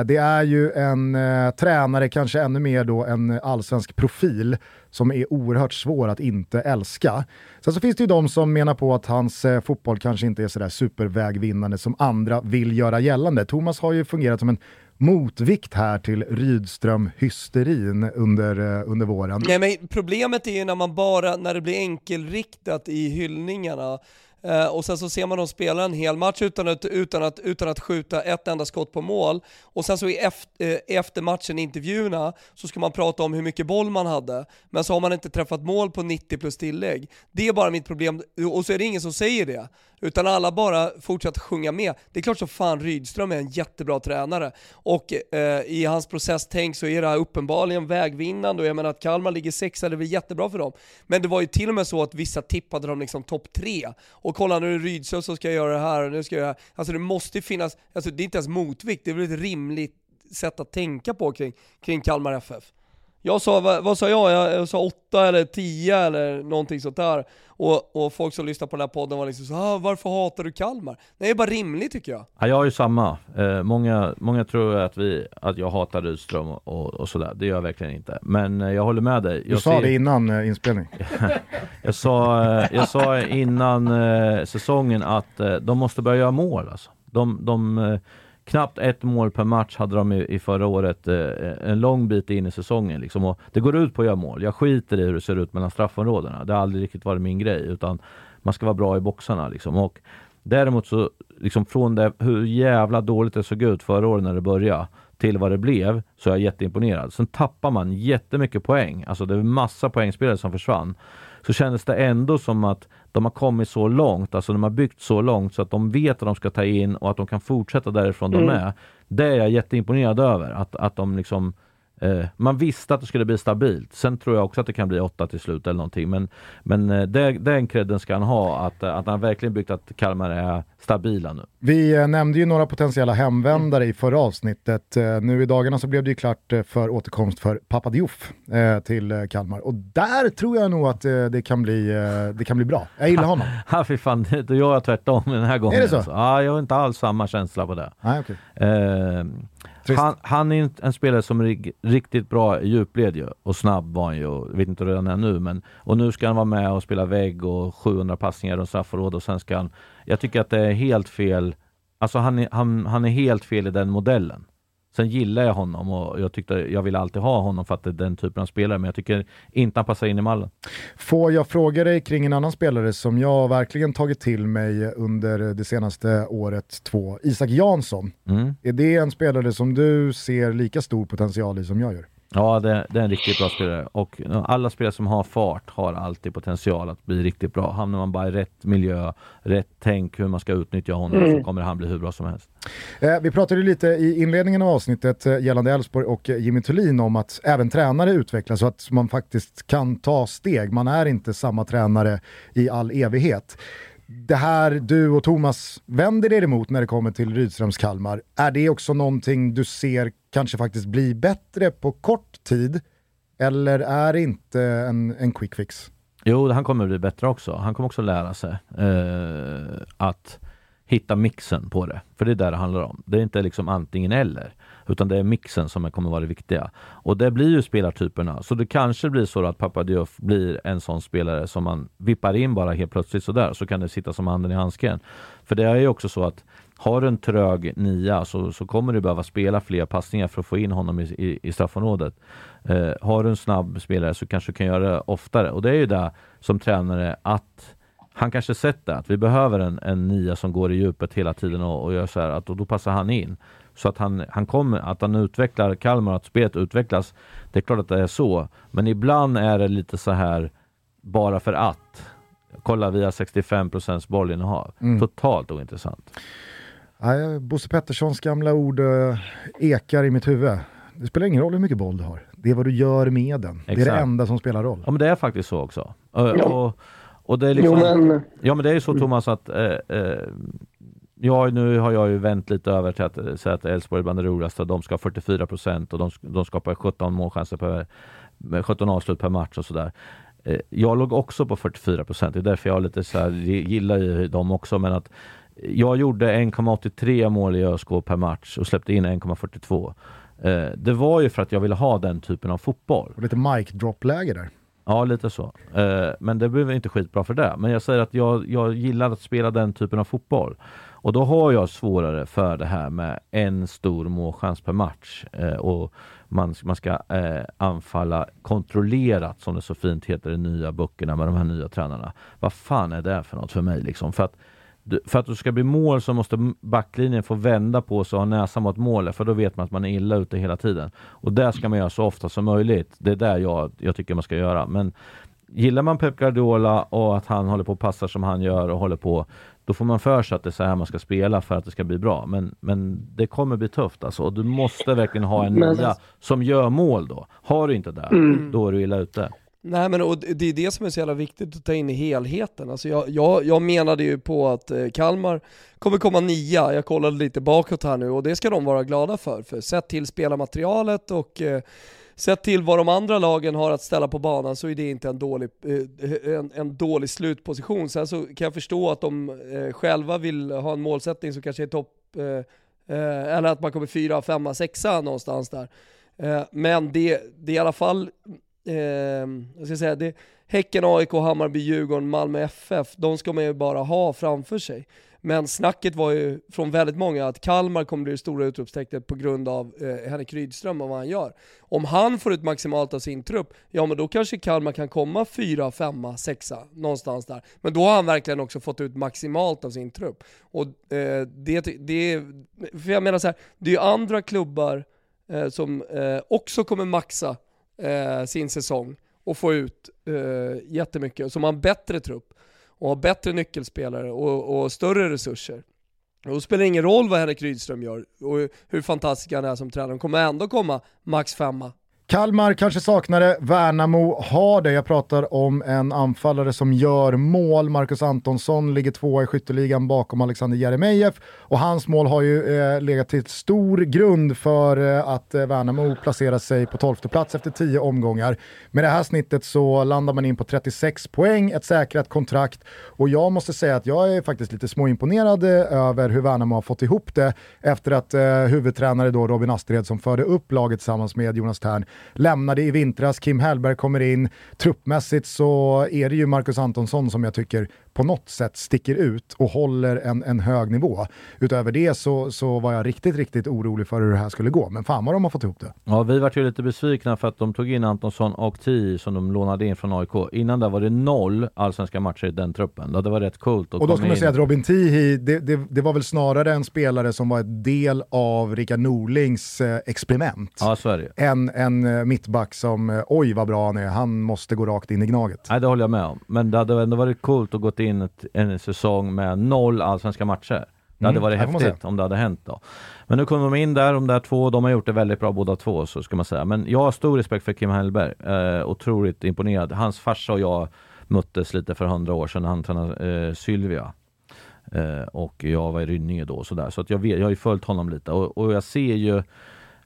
Det är ju en tränare, kanske ännu mer då en allsvensk profil som är oerhört svår att inte älska. Sen så finns det ju de som menar på att hans fotboll kanske inte är sådär supervägvinnande som andra vill göra gällande. Thomas har ju fungerat som en motvikt här till Rydström-hysterin under, eh, under våren. Nej men problemet är ju när man bara, när det blir enkelriktat i hyllningarna Uh, och sen så ser man dem spela en hel match utan att, utan, att, utan att skjuta ett enda skott på mål. Och sen så i efter, uh, efter matchen, intervjuerna, så ska man prata om hur mycket boll man hade. Men så har man inte träffat mål på 90 plus tillägg. Det är bara mitt problem, och så är det ingen som säger det. Utan alla bara fortsatte sjunga med. Det är klart som fan Rydström är en jättebra tränare. Och eh, i hans processtänk så är det här uppenbarligen vägvinnande och jag menar att Kalmar ligger sexa, det är väl jättebra för dem. Men det var ju till och med så att vissa tippade dem liksom topp tre. Och kolla nu är det Rydström som ska göra det här och nu ska jag göra det här. Alltså det måste finnas, alltså det är inte ens motvikt, det är väl ett rimligt sätt att tänka på kring, kring Kalmar FF. Jag sa, vad, vad sa jag? jag? jag? sa åtta eller tio eller någonting sånt där. Och, och folk som lyssnar på den här podden var liksom så ah, varför hatar du Kalmar? Det är bara rimligt tycker jag. Ja, jag är ju samma. Eh, många, många tror att, vi, att jag hatar Rydström och, och sådär. Det gör jag verkligen inte. Men eh, jag håller med dig. Jag du sa ser... det innan eh, inspelning. jag, sa, eh, jag sa innan eh, säsongen att eh, de måste börja göra mål. Alltså. De, de knappt ett mål per match hade de i, i förra året, eh, en lång bit in i säsongen. Liksom. Och det går ut på att göra mål. Jag skiter i hur det ser ut mellan straffområdena. Det har aldrig riktigt varit min grej, utan man ska vara bra i boxarna. Liksom. Och däremot så, liksom från det, hur jävla dåligt det såg ut förra året när det började, till vad det blev, så är jag jätteimponerad. Sen tappar man jättemycket poäng. Alltså det är massa poängspelare som försvann. Så kändes det ändå som att de har kommit så långt, alltså de har byggt så långt så att de vet att de ska ta in och att de kan fortsätta därifrån mm. de är. Det är jag jätteimponerad över, att, att de liksom man visste att det skulle bli stabilt. Sen tror jag också att det kan bli åtta till slut eller någonting. Men, men eh, det, den credden ska han ha, att, att han verkligen byggt att Kalmar är stabila nu. Vi eh, nämnde ju några potentiella hemvändare i förra avsnittet. Nu i dagarna så blev det ju klart för återkomst för Papa Diouf till Kalmar. Och där tror jag nog att det kan bli, det kan bli bra. Jag gillar honom. Ja, fy fan, då gör jag tvärtom den här gången. Är det så? Alltså. Ja, jag har inte alls samma känsla på det. Nej, okay. eh, han, han, är en spelare som är riktigt bra i djupled ju. och snabb var han ju. Jag vet inte hur han är nu, men och nu ska han vara med och spela vägg och 700 passningar och straffområde och sen ska han... Jag tycker att det är helt fel. Alltså han är, han, han är helt fel i den modellen. Sen gillar jag honom och jag tyckte jag vill alltid ha honom för att det är den typen av spelare, men jag tycker inte han passar in i mallen. Får jag fråga dig kring en annan spelare som jag verkligen tagit till mig under det senaste året, två, Isak Jansson. Mm. Är det en spelare som du ser lika stor potential i som jag gör? Ja, det, det, är en riktigt bra spelare. Och alla spelare som har fart har alltid potential att bli riktigt bra. Hamnar man bara i rätt miljö, rätt tänk hur man ska utnyttja honom mm. så kommer han bli hur bra som helst. Eh, vi pratade lite i inledningen av avsnittet eh, gällande Elfsborg och Jimmy Thulin om att även tränare utvecklas så att man faktiskt kan ta steg. Man är inte samma tränare i all evighet det här du och Thomas vänder er emot när det kommer till Rydströms Kalmar, är det också någonting du ser kanske faktiskt bli bättre på kort tid? Eller är det inte en, en quick fix? Jo, han kommer bli bättre också. Han kommer också lära sig eh, att hitta mixen på det. För det är det det handlar om. Det är inte liksom antingen eller. Utan det är mixen som kommer vara det viktiga. Och det blir ju spelartyperna. Så det kanske blir så att Papadiouf blir en sån spelare som man vippar in bara helt plötsligt sådär. Så kan det sitta som handen i handsken. För det är ju också så att har du en trög nia så, så kommer du behöva spela fler passningar för att få in honom i, i, i straffområdet. Eh, har du en snabb spelare så kanske du kan göra det oftare. Och det är ju det som tränare att han kanske sett det, att vi behöver en, en nia som går i djupet hela tiden och, och gör så här, att och då passar han in. Så att han, han kommer, att han utvecklar Kalmar, att spelet utvecklas. Det är klart att det är så. Men ibland är det lite så här bara för att. Kolla, vi har 65 procents bollinnehav. Mm. Totalt ointressant. Nej, Bosse Petterssons gamla ord äh, ekar i mitt huvud. Det spelar ingen roll hur mycket boll du har. Det är vad du gör med den. Exakt. Det är det enda som spelar roll. Ja, men det är faktiskt så också. Ja. Och, och det är liksom, jo, men... Ja, men det är ju så Thomas att eh, eh, Ja, nu har jag ju vänt lite över till att säga att Elfsborg är bland det roligaste. De ska ha 44 procent och de, de skapar 17 målchanser per 17 avslut per match och sådär. Eh, jag låg också på 44 procent. Det är därför jag lite så här, gillar ju dem också. Men att jag gjorde 1,83 mål i ÖSK per match och släppte in 1,42. Eh, det var ju för att jag ville ha den typen av fotboll. Och lite mic drop-läge där. Ja, lite så. Eh, men det blev inte skitbra för det. Men jag säger att jag, jag gillar att spela den typen av fotboll. Och då har jag svårare för det här med en stor målchans per match. Eh, och man, man ska eh, anfalla kontrollerat som det så fint heter i nya böckerna med de här nya tränarna. Vad fan är det för något för mig liksom? För att för att du ska bli mål så måste backlinjen få vända på sig och ha näsan mot målet för då vet man att man är illa ute hela tiden. Och det ska man göra så ofta som möjligt. Det är där jag, jag tycker man ska göra. Men gillar man Pep Guardiola och att han håller på och passar som han gör och håller på då får man för sig att det är så här man ska spela för att det ska bli bra. Men, men det kommer bli tufft alltså. Och du måste verkligen ha en nia som gör mål då. Har du inte det, mm. då är du illa ute. Nej men och det är det som är så jävla viktigt att ta in i helheten. Alltså jag, jag, jag menade ju på att eh, Kalmar kommer komma nia, jag kollade lite bakåt här nu och det ska de vara glada för. För sett till spelarmaterialet och eh, sett till vad de andra lagen har att ställa på banan så är det inte en dålig, eh, en, en dålig slutposition. Sen så kan jag förstå att de eh, själva vill ha en målsättning som kanske är topp, eh, eller att man kommer fyra, femma, sexa någonstans där. Men det, det är i alla fall jag ska säga, det, Häcken, AIK, Hammarby, Djurgården, Malmö FF, de ska man ju bara ha framför sig. Men snacket var ju från väldigt många att Kalmar kommer bli det stora utropstecknet på grund av eh, Henrik Rydström och vad han gör. Om han får ut maximalt av sin trupp, ja men då kanske Kalmar kan komma fyra, femma, sexa, någonstans där. Men då har han verkligen också fått ut maximalt av sin trupp. Och eh, det, det, för jag menar så här, det är ju andra klubbar eh, som eh, också kommer maxa eh, sin säsong och få ut eh, jättemycket, som har en bättre trupp och har bättre nyckelspelare och, och större resurser. Och då spelar det ingen roll vad Henrik Rydström gör och hur fantastisk han är som tränare, de kommer ändå komma max femma Kalmar kanske saknar det, Värnamo har det. Jag pratar om en anfallare som gör mål. Marcus Antonsson ligger tvåa i skytteligan bakom Alexander Jeremejeff och hans mål har ju eh, legat till stor grund för eh, att eh, Värnamo placerar sig på 12 plats efter 10 omgångar. Med det här snittet så landar man in på 36 poäng, ett säkrat kontrakt och jag måste säga att jag är faktiskt lite småimponerad eh, över hur Värnamo har fått ihop det efter att eh, huvudtränare då Robin Astred som förde upp laget tillsammans med Jonas Tern lämnade i vintras, Kim Hellberg kommer in. Truppmässigt så är det ju Marcus Antonsson som jag tycker på något sätt sticker ut och håller en, en hög nivå. Utöver det så, så var jag riktigt, riktigt orolig för hur det här skulle gå. Men fan vad de har fått ihop det. Ja, vi vart ju lite besvikna för att de tog in Antonsson och Ti som de lånade in från AIK. Innan där var det noll allsvenska matcher i den truppen. Det var rätt coolt. Och då ska man säga att Robin Tihi, det, det, det, var väl snarare en spelare som var ett del av Rickard Norlings eh, experiment. Ja, så är det. En, en eh, mittback som, eh, oj vad bra han är, han måste gå rakt in i Gnaget. Nej, det håller jag med om. Men det hade ändå varit coolt att gå in ett, en säsong med noll allsvenska matcher. Det hade mm, varit häftigt om det hade hänt då. Men nu kommer de in där, de där två, de har gjort det väldigt bra båda två, så ska man säga. Men jag har stor respekt för Kim Hellberg. Eh, otroligt imponerad. Hans farsa och jag möttes lite för hundra år sedan när han tränade eh, Sylvia. Eh, och jag var i Rynninge då, så, där. så att jag, vet, jag har ju följt honom lite och, och jag ser ju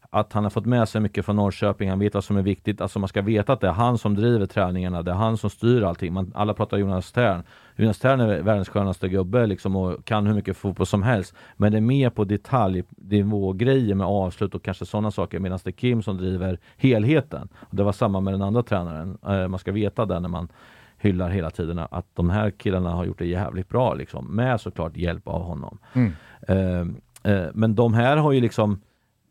att han har fått med sig mycket från Norrköping, han vet vad som är viktigt. Alltså man ska veta att det är han som driver träningarna, det är han som styr allting. Man, alla pratar Jonas Tern. Jonas Tern är världens skönaste gubbe liksom och kan hur mycket fotboll som helst. Men det är mer på detaljnivå-grejer med avslut och kanske sådana saker, medan det är Kim som driver helheten. Och det var samma med den andra tränaren. Eh, man ska veta det när man hyllar hela tiden att de här killarna har gjort det jävligt bra liksom, med såklart hjälp av honom. Mm. Eh, eh, men de här har ju liksom,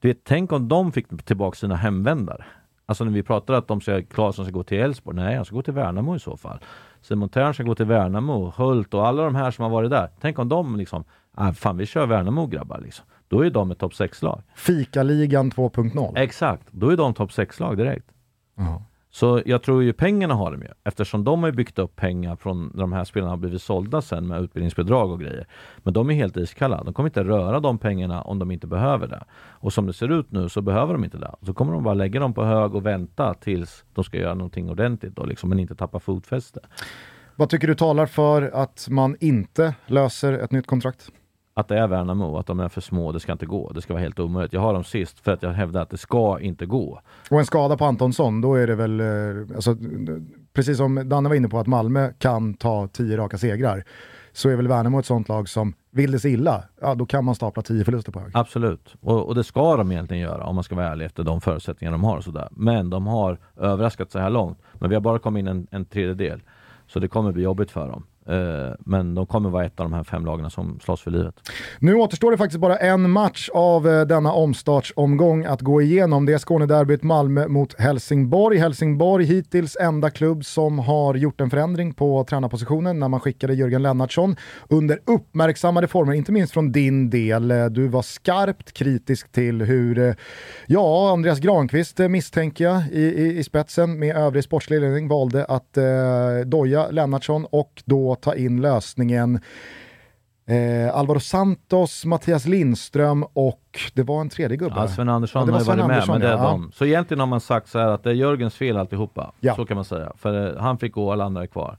vet, tänk om de fick tillbaka sina hemvändare. Alltså när vi pratar att de ska, Claesson ska gå till Elfsborg, nej han ska gå till Värnamo i så fall. Simon Thern ska gå till Värnamo, Hult och alla de här som har varit där. Tänk om de liksom, ah, fan vi kör Värnamo grabbar liksom. Då är de ett topp 6-lag. Fikaligan 2.0. Exakt, då är de topp 6-lag direkt. Ja. Så jag tror ju pengarna har de ju, eftersom de har byggt upp pengar från när de här spelarna har blivit sålda sen med utbildningsbidrag och grejer. Men de är helt iskalla. De kommer inte röra de pengarna om de inte behöver det. Och som det ser ut nu så behöver de inte det. Så kommer de bara lägga dem på hög och vänta tills de ska göra någonting ordentligt då, liksom, men inte tappa fotfäste. Vad tycker du talar för att man inte löser ett nytt kontrakt? Att det är Värnamo, att de är för små, det ska inte gå. Det ska vara helt omöjligt. Jag har dem sist för att jag hävdar att det ska inte gå. Och en skada på Antonsson, då är det väl, eh, alltså, precis som Danne var inne på att Malmö kan ta tio raka segrar, så är väl Värnamo ett sånt lag som, vill det sig illa, ja då kan man stapla tio förluster på hög. Absolut, och, och det ska de egentligen göra om man ska vara ärlig efter de förutsättningar de har. Och sådär. Men de har överraskat så här långt. Men vi har bara kommit in en, en tredjedel. Så det kommer bli jobbigt för dem. Eh, men de kommer vara ett av de här fem lagarna som slåss för livet. Nu återstår det faktiskt bara en match av eh, denna omstartsomgång att gå igenom. Det är Skånederbyt Malmö mot Helsingborg. Helsingborg hittills enda klubb som har gjort en förändring på tränarpositionen när man skickade Jörgen Lennartsson under uppmärksammade former, inte minst från din del. Eh, du var skarpt kritisk till hur, ja, Andreas Granqvist misstänker jag i, i, i spetsen med övrig sportslig ledning valde att eh, doja Lennartsson och då ta in lösningen Eh, Alvaro Santos, Mattias Lindström och det var en tredje gubbe. Ja, Sven Andersson Ja, det var har ju Sven varit med, Andersson, men det är ja. de. Så egentligen har man sagt så här att det är Jörgens fel alltihopa. Ja. Så kan man säga. För eh, han fick gå, alla andra är kvar.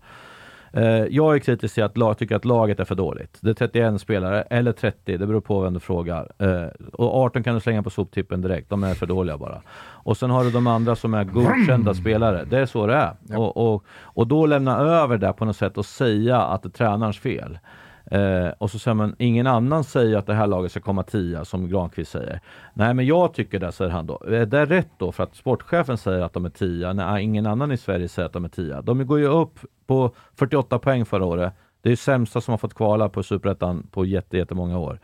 Eh, jag är kritisk till att lag, tycker att laget är för dåligt. Det är 31 spelare, eller 30, det beror på vem du frågar. Eh, och 18 kan du slänga på soptippen direkt, de är för dåliga bara. Och sen har du de andra som är godkända spelare. Det är så det är. Och, och, och då lämna över det på något sätt och säga att det är tränarens fel. Eh, och så säger man, ingen annan säger att det här laget ska komma tia, som Granqvist säger. Nej, men jag tycker det, säger han då. Är det rätt då? För att sportchefen säger att de är tia, nej, ingen annan i Sverige säger att de är tia. De går ju upp på 48 poäng förra året. Det är ju sämsta som har fått kvala på Superettan på jätte, jättemånga år.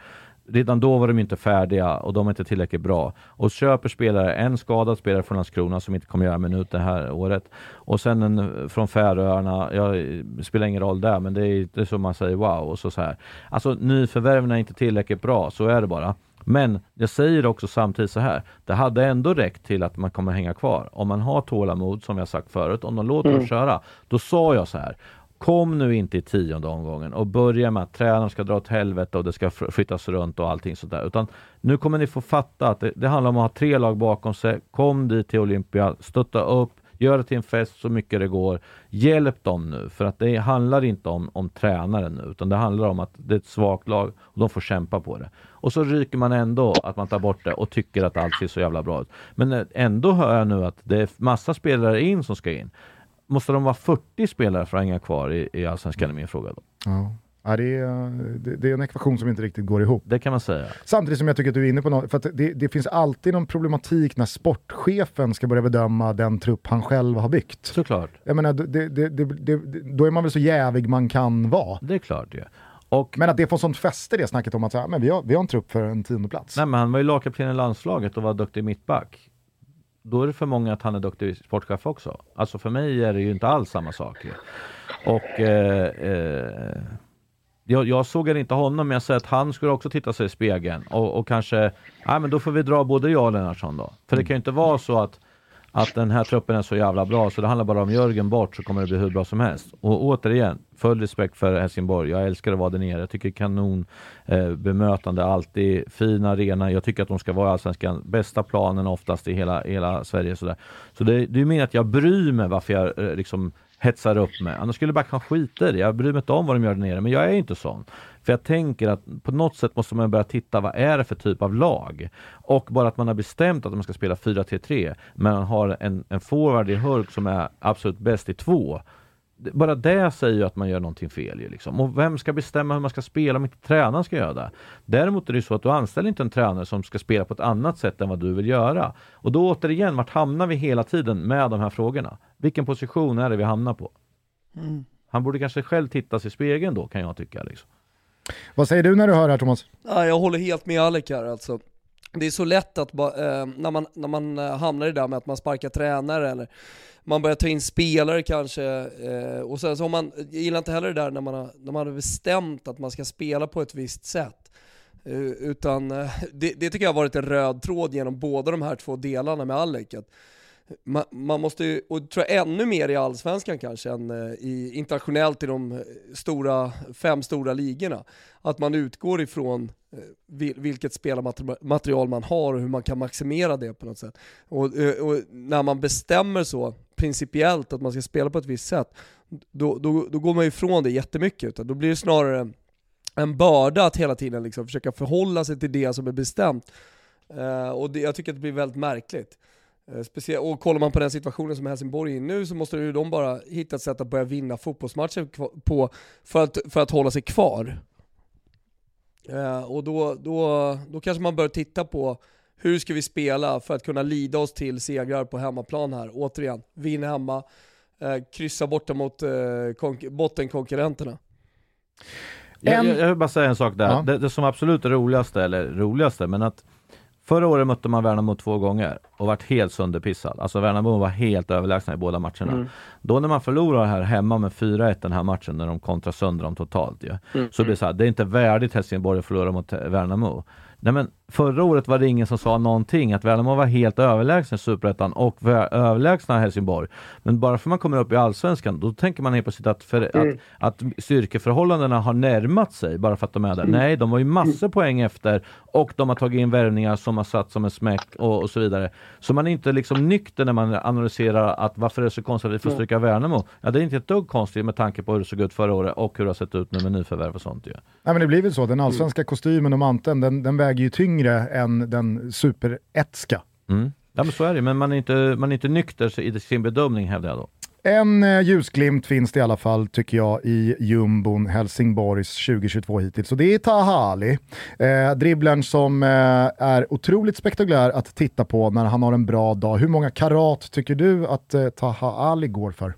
Redan då var de inte färdiga och de är inte tillräckligt bra. Och köper spelare, en skadad spelare från Landskrona som inte kommer göra minut det här året. Och sen en från Färöarna, ja, spelar ingen roll där, men det är, det är som man säger wow. Och så, så här. Alltså nyförvärven är inte tillräckligt bra, så är det bara. Men jag säger också samtidigt så här, det hade ändå räckt till att man kommer hänga kvar. Om man har tålamod, som jag sagt förut, om de låter dem köra. Då sa jag så här, Kom nu inte i tionde omgången och börja med att tränaren ska dra åt helvete och det ska flyttas runt och allting sådär. Utan nu kommer ni få fatta att det, det handlar om att ha tre lag bakom sig. Kom dit till Olympia, stötta upp, gör det till en fest så mycket det går. Hjälp dem nu, för att det handlar inte om, om tränaren nu, utan det handlar om att det är ett svagt lag och de får kämpa på det. Och så ryker man ändå att man tar bort det och tycker att allt ser så jävla bra ut. Men eh, ändå hör jag nu att det är massa spelare in som ska in. Måste de vara 40 spelare för att hänga kvar i, i Allsvenskan är min fråga då. Ja. Ja, det, är, det, det är en ekvation som inte riktigt går ihop. Det kan man säga. Samtidigt som jag tycker att du är inne på något, för att det, det finns alltid någon problematik när sportchefen ska börja bedöma den trupp han själv har byggt. Såklart. Jag menar, då är man väl så jävig man kan vara. Det är klart ju. Och Men att det får sånt fäste det snacket om att så här, men vi, har, vi har en trupp för en tionde plats. Nej, men han var ju lagkapten i landslaget och var duktig mittback. Då är det för många att han är duktig sportchef också. Alltså för mig är det ju inte alls samma sak. Och eh, eh, jag, jag såg inte honom, men jag säger att han skulle också titta sig i spegeln och, och kanske, nej men då får vi dra både jag och Lennartsson då. För det kan ju inte vara så att att den här truppen är så jävla bra så det handlar bara om Jörgen bort så kommer det bli hur bra som helst. Och återigen, full respekt för Helsingborg. Jag älskar att vara där nere. Jag tycker kanon eh, bemötande, alltid fin arena. Jag tycker att de ska vara i Allsvenskan. Bästa planen oftast i hela, hela Sverige. Sådär. Så det, det är mer att jag bryr mig varför jag eh, liksom hetsar upp mig. Annars skulle jag bara kan skita i det. Jag bryr mig inte om vad de gör där nere, men jag är inte sån. För jag tänker att på något sätt måste man börja titta, vad är det för typ av lag? Och bara att man har bestämt att man ska spela 4-3-3, men man har en, en forward i Hurk som är absolut bäst i två. Bara det säger ju att man gör någonting fel ju liksom. Och vem ska bestämma hur man ska spela om inte tränaren ska göra det? Däremot är det ju så att du anställer inte en tränare som ska spela på ett annat sätt än vad du vill göra. Och då återigen, vart hamnar vi hela tiden med de här frågorna? Vilken position är det vi hamnar på? Han borde kanske själv titta sig i spegeln då, kan jag tycka. Liksom. Vad säger du när du hör det här Thomas? Jag håller helt med Alec här alltså. Det är så lätt att ba, eh, när, man, när man eh, hamnar i det där med att man sparkar tränare eller man börjar ta in spelare kanske eh, och sen så har man, jag gillar inte heller det där när man, har, när man har bestämt att man ska spela på ett visst sätt. Eh, utan eh, det, det tycker jag har varit en röd tråd genom båda de här två delarna med Alec. Att man, man måste ju, och tror jag ännu mer i Allsvenskan kanske än eh, i, internationellt i de eh, stora, fem stora ligorna, att man utgår ifrån eh, vilket spelarmaterial man har och hur man kan maximera det på något sätt. Och, och när man bestämmer så principiellt att man ska spela på ett visst sätt, då, då, då går man ifrån det jättemycket. Utan då blir det snarare en börda att hela tiden liksom försöka förhålla sig till det som är bestämt. Uh, och det, jag tycker att det blir väldigt märkligt. Eh, Speciellt, och kollar man på den situationen som Helsingborg är i nu så måste ju de bara hitta ett sätt att börja vinna fotbollsmatcher på för att, för att hålla sig kvar. Eh, och då, då, då kanske man bör titta på hur ska vi spela för att kunna lida oss till segrar på hemmaplan här. Återigen, vinn hemma, eh, kryssa borta mot eh, konk- bottenkonkurrenterna. Jag, En- jag, jag vill bara säga en sak där. Ja. Det, det som absolut är roligaste, eller roligaste, men att Förra året mötte man Värnamo två gånger och vart helt sönderpissad. Alltså Värnamo var helt överlägsna i båda matcherna. Då när man förlorar här hemma med 4-1 den här matchen, när de kontrar sönder dem totalt ju. Så blir det så här, det är inte värdigt Helsingborg att förlora mot Värnamo. Nej men förra året var det ingen som sa någonting, att Värnamo var helt överlägsna i Superettan och överlägsna Helsingborg. Men bara för man kommer upp i Allsvenskan, då tänker man helt plötsligt att, för, att, att styrkeförhållandena har närmat sig bara för att de är där. Nej, de var ju massor poäng efter och de har tagit in värvningar som har satt som en smäck och, och så vidare. Så man är inte liksom nykter när man analyserar att varför är det så konstigt att vi får stryka Värnamo? Ja, det är inte ett dugg konstigt med tanke på hur det såg ut förra året och hur det har sett ut nu med nyförvärv och sånt ju. Nej, men det blir väl så, den allsvenska kostymen och manteln den, den väger ju tyngre än den superetska. Mm. Ja men så är det, men man är inte, man är inte nykter i sin bedömning hävdar jag då. En eh, ljusglimt finns det i alla fall, tycker jag, i jumbon Helsingborgs 2022 hittills. Och det är Taha Ali. Eh, dribblern som eh, är otroligt spektakulär att titta på när han har en bra dag. Hur många karat tycker du att eh, Taha Ali går för?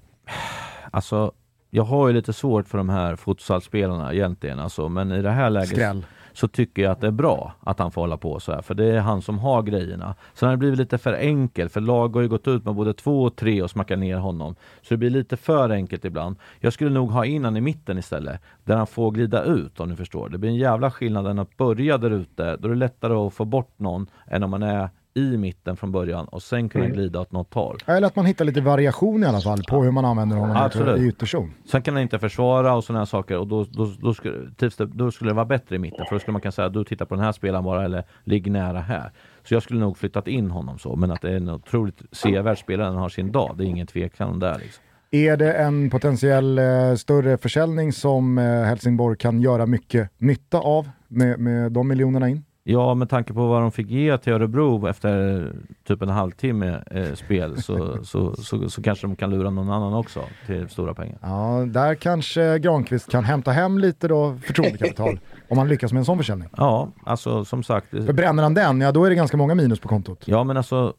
Alltså, jag har ju lite svårt för de här futsalspelarna egentligen, alltså, men i det här läget Skräll så tycker jag att det är bra att han får hålla på så här, för det är han som har grejerna. Sen har det blivit lite för enkelt, för lag har ju gått ut med både två och tre och smackat ner honom. Så det blir lite för enkelt ibland. Jag skulle nog ha in han i mitten istället, där han får glida ut om ni förstår. Det blir en jävla skillnad än att börja där ute, då är det lättare att få bort någon än om man är i mitten från början och sen kunna glida åt något håll. Eller att man hittar lite variation i alla fall på hur man använder honom Absolut. i ytterzon. Sen kan han inte försvara och sådana här saker och då, då, då, skulle, då skulle det vara bättre i mitten. För då skulle man kunna säga du tittar på den här spelaren bara eller ligg nära här. Så jag skulle nog flyttat in honom så. Men att det är en otroligt sevärd spelare han har sin dag. Det är ingen tvekan det. Liksom. Är det en potentiell eh, större försäljning som eh, Helsingborg kan göra mycket nytta av med, med de miljonerna in? Ja, med tanke på vad de fick ge till Örebro efter typ en halvtimme eh, spel så, så, så, så kanske de kan lura någon annan också till stora pengar. Ja, där kanske Granqvist kan hämta hem lite då förtroendekapital om han lyckas med en sån försäljning. Ja, alltså som sagt. För bränner han den, ja då är det ganska många minus på kontot. Ja, men alltså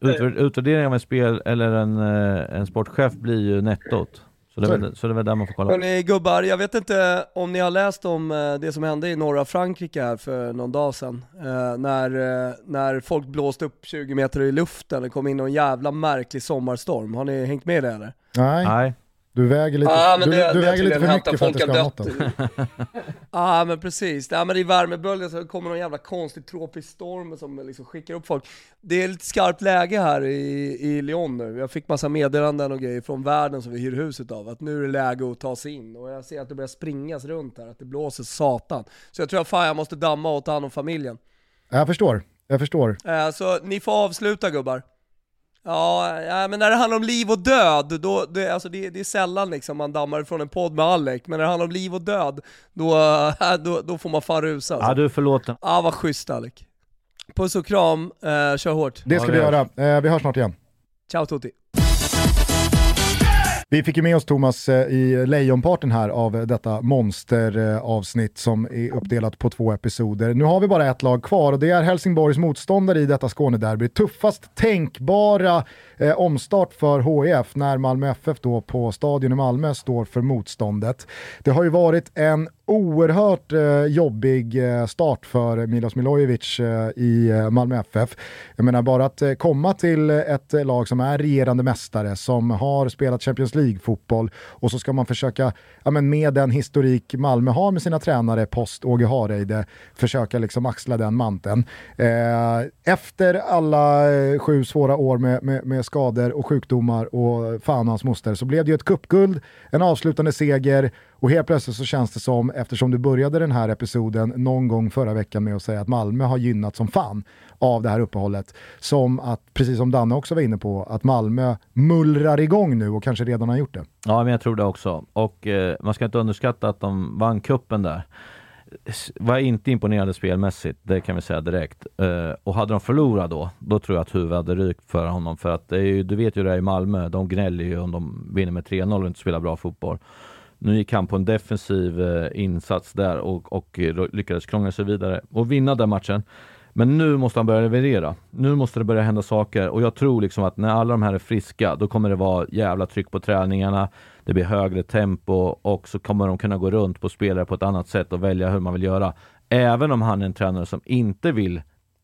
utvärdering av en spel eller en, eh, en sportchef blir ju nettot. Så det, Så är väl, så det är väl där man får kolla. på. Hörni gubbar, jag vet inte om ni har läst om eh, det som hände i norra Frankrike här för någon dag sedan. Eh, när, eh, när folk blåste upp 20 meter i luften, det kom in någon jävla märklig sommarstorm. Har ni hängt med i det eller? Nej, Nej, du väger lite, men du, det- du det väger lite för mycket att för att det folk ska ha något. Ja men precis, ja, men i värmeböljan så kommer någon jävla konstig tropisk storm som liksom skickar upp folk. Det är lite skarpt läge här i, i Lyon nu. Jag fick massa meddelanden och grejer från världen som vi hyr huset av, att nu är det läge att ta sig in. Och jag ser att det börjar springas runt här, att det blåser satan. Så jag tror att fan jag måste damma och ta hand om familjen. Jag förstår, jag förstår. Eh, så ni får avsluta gubbar. Ja, ja, men när det handlar om liv och död, då, det, alltså det, det är sällan liksom man dammar från en podd med Alec, men när det handlar om liv och död, då, då, då får man fan rusa alltså. Ja, du är förlåten. Ja, vad schysst Alec. Puss och kram, eh, kör hårt. Det ska vi göra. Eh, vi hörs snart igen. Ciao Tutti. Vi fick ju med oss Thomas eh, i lejonparten här av detta monsteravsnitt som är uppdelat på två episoder. Nu har vi bara ett lag kvar och det är Helsingborgs motståndare i detta Skånederby. Tuffast tänkbara eh, omstart för HIF när Malmö FF då på Stadion i Malmö står för motståndet. Det har ju varit en oerhört eh, jobbig eh, start för Milos Milojevic eh, i eh, Malmö FF. Jag menar bara att eh, komma till ett eh, lag som är regerande mästare, som har spelat Champions League-fotboll och så ska man försöka, ja, men med den historik Malmö har med sina tränare post Åge Hareide, försöka liksom axla den manteln. Eh, efter alla eh, sju svåra år med, med, med skador och sjukdomar och fan och hans moster så blev det ju ett kuppguld, en avslutande seger och helt plötsligt så känns det som, eftersom du började den här episoden någon gång förra veckan med att säga att Malmö har gynnat som fan av det här uppehållet, som att, precis som Danne också var inne på, att Malmö mullrar igång nu och kanske redan har gjort det. Ja, men jag tror det också. Och eh, man ska inte underskatta att de vann kuppen där. Var inte imponerade spelmässigt, det kan vi säga direkt. Eh, och hade de förlorat då, då tror jag att huvudet hade rykt för honom. För att det är ju, du vet ju det här i Malmö, de gnäller ju om de vinner med 3-0 och inte spelar bra fotboll. Nu gick han på en defensiv eh, insats där och, och eh, lyckades krångla sig vidare och vinna den matchen. Men nu måste han börja leverera. Nu måste det börja hända saker och jag tror liksom att när alla de här är friska, då kommer det vara jävla tryck på träningarna. Det blir högre tempo och så kommer de kunna gå runt på spelare på ett annat sätt och välja hur man vill göra. Även om han är en tränare som inte vill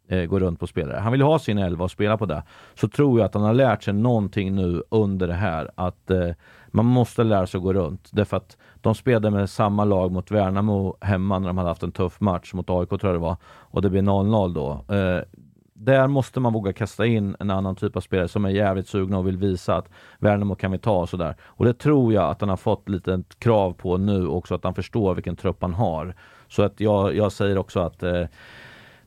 eh, gå runt på spelare. Han vill ha sin elva och spela på det. Så tror jag att han har lärt sig någonting nu under det här. Att eh, man måste lära sig att gå runt. Därför att de spelade med samma lag mot Värnamo hemma när de hade haft en tuff match mot AIK tror jag det var. Och det blir 0-0 då. Eh, där måste man våga kasta in en annan typ av spelare som är jävligt sugna och vill visa att Värnamo kan vi ta och sådär. Och det tror jag att han har fått lite krav på nu också, att han förstår vilken trupp han har. Så att jag, jag säger också att eh,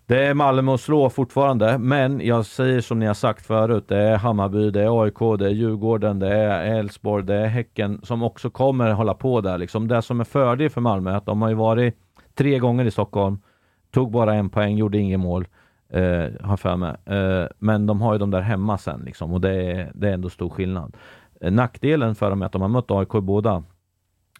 det är Malmö att slå fortfarande, men jag säger som ni har sagt förut, det är Hammarby, det är AIK, det är Djurgården, det är Elfsborg, det är Häcken som också kommer hålla på där. Liksom det som är fördel för Malmö är att de har ju varit tre gånger i Stockholm, tog bara en poäng, gjorde inget mål, eh, har jag för mig. Eh, men de har ju de där hemma sen liksom, och det är, det är ändå stor skillnad. Eh, nackdelen för dem är att de har mött AIK i båda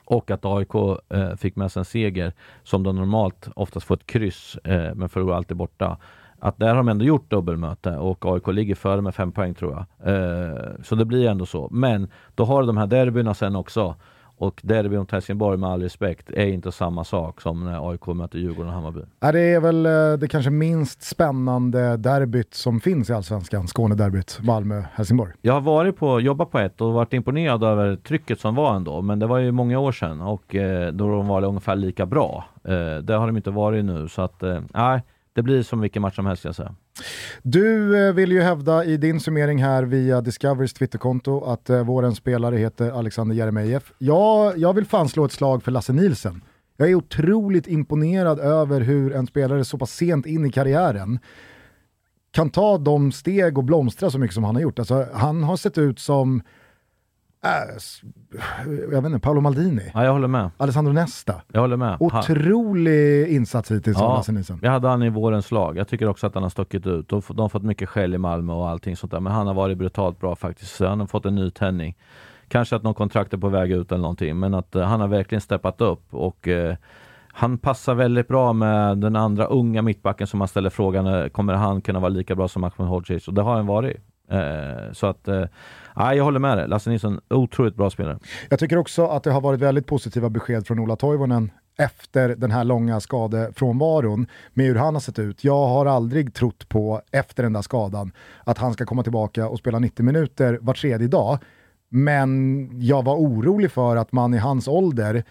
och att AIK eh, fick med sig en seger som de normalt oftast får ett kryss eh, men förlorar alltid borta. Att där har de ändå gjort dubbelmöte och AIK ligger före med fem poäng tror jag. Eh, så det blir ändå så. Men då har du de här derbyna sen också. Och derby mot Helsingborg med all respekt är inte samma sak som när AIK möter Djurgården och Hammarby. Ja, det är väl eh, det kanske minst spännande derbyt som finns i Allsvenskan, Skånederbyt, Malmö-Helsingborg. Jag har varit på, jobbat på ett och varit imponerad över trycket som var ändå. Men det var ju många år sedan och eh, då de var ungefär lika bra. Eh, det har de inte varit nu så att nej, det blir som vilken match som helst ska jag säga. Du eh, vill ju hävda i din summering här via Discoverys Twitterkonto att eh, vårens spelare heter Alexander Jeremejeff. Jag, jag vill fan slå ett slag för Lasse Nielsen. Jag är otroligt imponerad över hur en spelare så pass sent in i karriären kan ta de steg och blomstra så mycket som han har gjort. Alltså, han har sett ut som, jag vet inte, Paolo Maldini, Ja, jag håller med. Alessandro Nesta. Jag håller med. Han- Otrolig insats hittills av Ja. Lasse. Jag hade han i vårens lag. Jag tycker också att han har stuckit ut. De, de har fått mycket skäll i Malmö och allting sånt där. Men han har varit brutalt bra faktiskt. Så han har fått en ny tändning. Kanske att någon kontrakt är på väg ut eller någonting. Men att eh, han har verkligen steppat upp. Och eh, han passar väldigt bra med den andra unga mittbacken som man ställer frågan. eh, Kommer han kunna vara lika bra som Ahmed Hodzic? Och det har han varit. Eh, så att, eh, ja, jag håller med dig. Lasse Nilsson, otroligt bra spelare. Jag tycker också att det har varit väldigt positiva besked från Ola Toivonen efter den här långa skadefrånvaron med hur han har sett ut. Jag har aldrig trott på, efter den där skadan, att han ska komma tillbaka och spela 90 minuter var tredje dag. Men jag var orolig för att man i hans ålder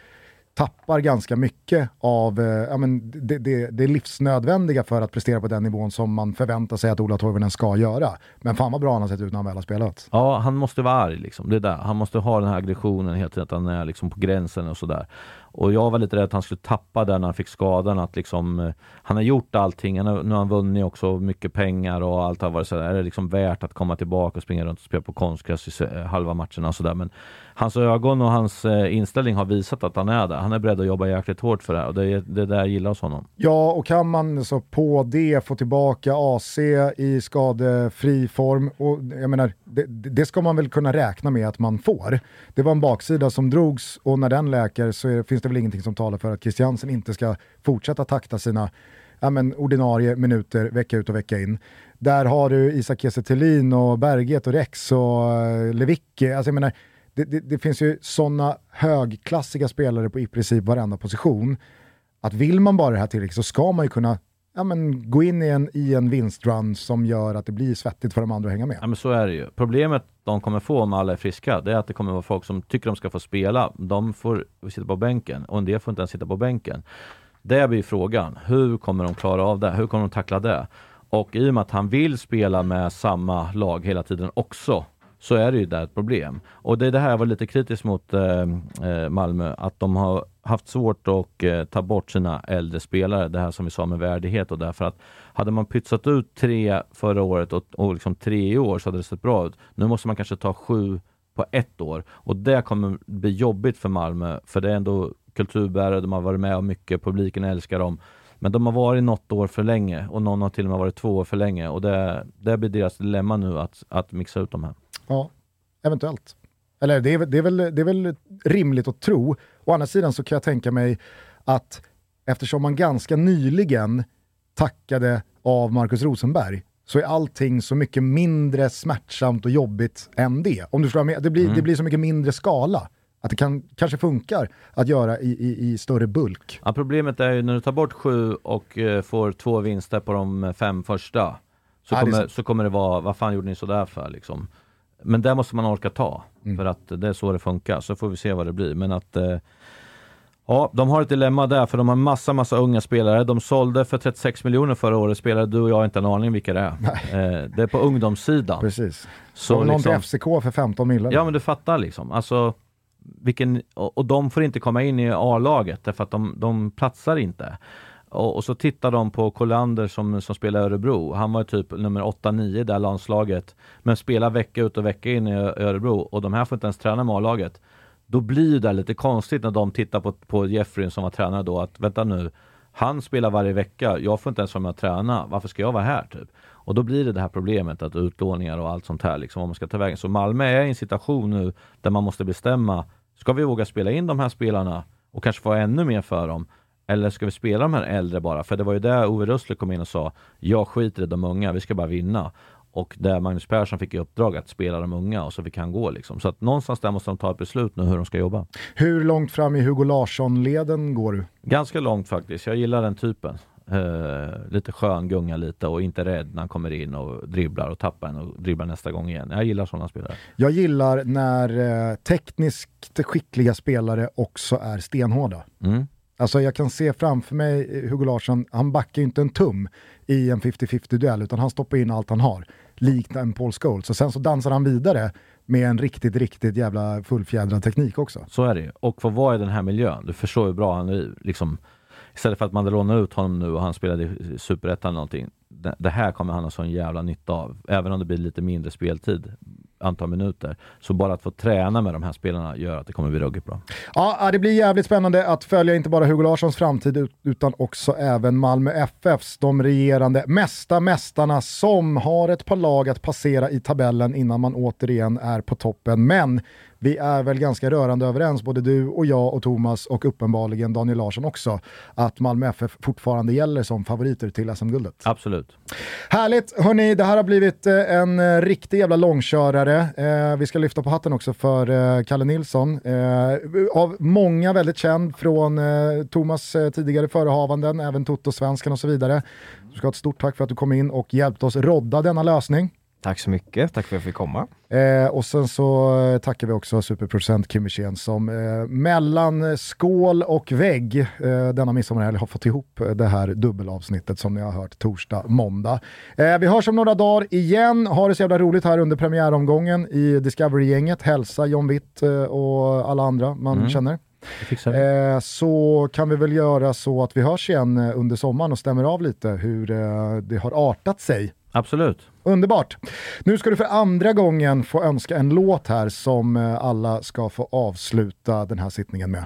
tappar ganska mycket av eh, ja, men det, det, det livsnödvändiga för att prestera på den nivån som man förväntar sig att Ola Toivonen ska göra. Men fan vad bra han har sett ut när han väl har spelat. Ja, han måste vara arg liksom. Det där. Han måste ha den här aggressionen hela tiden, att han är liksom på gränsen och sådär. Och jag var lite rädd att han skulle tappa den när han fick skadan. Att liksom, eh, han har gjort allting, han har, nu har han vunnit också mycket pengar och allt har varit sådär. Är det liksom värt att komma tillbaka och springa runt och spela på konstgräs i eh, halva matcherna och sådär. Men hans ögon och hans eh, inställning har visat att han är där. Han är beredd att jobba jäkligt hårt för det här och det är det där jag gillar hos honom. Ja, och kan man så på det få tillbaka AC i skadefri form, och jag menar, det, det ska man väl kunna räkna med att man får. Det var en baksida som drogs och när den läker så är, finns finns det väl ingenting som talar för att Christiansen inte ska fortsätta takta sina ja, men, ordinarie minuter vecka ut och vecka in. Där har du Isak Kiese och Berget och Rex och uh, Lewicki. Alltså, jag menar, det, det, det finns ju sådana högklassiga spelare på i princip varenda position. Att vill man bara det här tillräckligt så ska man ju kunna ja, men, gå in i en, i en vinstrun som gör att det blir svettigt för de andra att hänga med. Ja men så är det ju. Problemet de kommer få om alla är friska, det är att det kommer vara folk som tycker de ska få spela. De får sitta på bänken och en del får inte ens sitta på bänken. Det blir frågan. Hur kommer de klara av det? Hur kommer de tackla det? Och i och med att han vill spela med samma lag hela tiden också så är det ju där ett problem. Och det är det här jag var lite kritisk mot eh, eh, Malmö, att de har haft svårt att eh, ta bort sina äldre spelare, det här som vi sa med värdighet och därför att hade man pytsat ut tre förra året och, och liksom tre i år så hade det sett bra ut. Nu måste man kanske ta sju på ett år och det kommer bli jobbigt för Malmö, för det är ändå kulturbärare, de har varit med om mycket, publiken älskar dem. Men de har varit något år för länge och någon har till och med varit två år för länge och det, det blir deras dilemma nu att, att mixa ut de här. Ja, eventuellt. Eller det är, det, är väl, det är väl rimligt att tro. Å andra sidan så kan jag tänka mig att eftersom man ganska nyligen tackade av Markus Rosenberg så är allting så mycket mindre smärtsamt och jobbigt än det. Om du förstår med, det, blir, mm. det blir så mycket mindre skala. Att det kan, kanske funkar att göra i, i, i större bulk. Ja, problemet är ju när du tar bort sju och uh, får två vinster på de fem första. Så, ja, kommer, så kommer det vara, vad fan gjorde ni sådär för liksom? Men det måste man orka ta, mm. för att det är så det funkar. Så får vi se vad det blir. Men att eh, Ja, de har ett dilemma där, för de har massa, massa unga spelare. De sålde för 36 miljoner förra året, spelare du och jag har inte en aning vilka det är. Eh, det är på ungdomssidan. Precis. Så och någon liksom, till FCK för 15 miljoner. Ja, men du fattar liksom. Alltså, vilken, och, och de får inte komma in i A-laget, därför att de, de platsar inte. Och, och, så tittar de på Kolander som, som spelar i Örebro. Han var typ nummer 8-9 i det här landslaget. Men spelar vecka ut och vecka in i Örebro och de här får inte ens träna med A-laget. Då blir det lite konstigt när de tittar på, på Jeffrey som var tränare då att vänta nu, han spelar varje vecka, jag får inte ens vara med och träna, varför ska jag vara här? Typ? Och då blir det det här problemet att utlåningar och allt sånt här, liksom, om man ska ta vägen. Så Malmö är i en situation nu där man måste bestämma, ska vi våga spela in de här spelarna och kanske få ännu mer för dem? Eller ska vi spela de här äldre bara? För det var ju där Ove Rössler kom in och sa, jag skiter i de unga, vi ska bara vinna. Och där Magnus Persson fick i uppdrag att spela de unga och så fick han gå. Liksom. Så att någonstans där måste de ta ett beslut nu hur de ska jobba. Hur långt fram i Hugo Larsson-leden går du? Ganska långt faktiskt. Jag gillar den typen. Uh, lite skön, gunga lite och inte rädd när han kommer in och dribblar och tappar en och dribblar nästa gång igen. Jag gillar sådana spelare. Jag gillar när uh, tekniskt skickliga spelare också är stenhårda. Mm. Alltså jag kan se framför mig Hugo Larsson, han backar ju inte en tum i en 50-50 duell utan han stoppar in allt han har. Likt en Paul Scholes. Och sen så dansar han vidare med en riktigt, riktigt jävla fullfjädrad teknik också. Så är det ju. Och för vad är den här miljön? Du förstår hur bra han är. Liksom, istället för att man lånar ut honom nu och han spelade i Superettan eller någonting. Det, det här kommer han ha sån jävla nytta av. Även om det blir lite mindre speltid antal minuter. Så bara att få träna med de här spelarna gör att det kommer bli ruggigt bra. Ja, det blir jävligt spännande att följa inte bara Hugo Larssons framtid utan också även Malmö FFs, de regerande mesta mästarna som har ett par lag att passera i tabellen innan man återigen är på toppen. Men vi är väl ganska rörande överens, både du och jag och Thomas och uppenbarligen Daniel Larsson också, att Malmö FF fortfarande gäller som favoriter till SM-guldet. Absolut. Härligt! Hörni, det här har blivit eh, en eh, riktig jävla långkörare. Eh, vi ska lyfta på hatten också för Kalle Nilsson. Av många väldigt känd från Thomas tidigare förehavanden, även Toto-svenskan och så vidare. Du ska ha ett stort tack för att du kom in och hjälpte oss rodda denna lösning. Tack så mycket, tack för att jag fick komma. Eh, och sen så eh, tackar vi också superproducent Kim Wirsén som eh, mellan skål och vägg eh, denna midsommarhelg har fått ihop det här dubbelavsnittet som ni har hört torsdag, måndag. Eh, vi hörs om några dagar igen. Ha det så jävla roligt här under premiäromgången i Discovery-gänget. Hälsa John Witt eh, och alla andra man mm. känner. Eh, så kan vi väl göra så att vi hörs igen eh, under sommaren och stämmer av lite hur eh, det har artat sig. Absolut. Underbart! Nu ska du för andra gången få önska en låt här som eh, alla ska få avsluta den här sittningen med.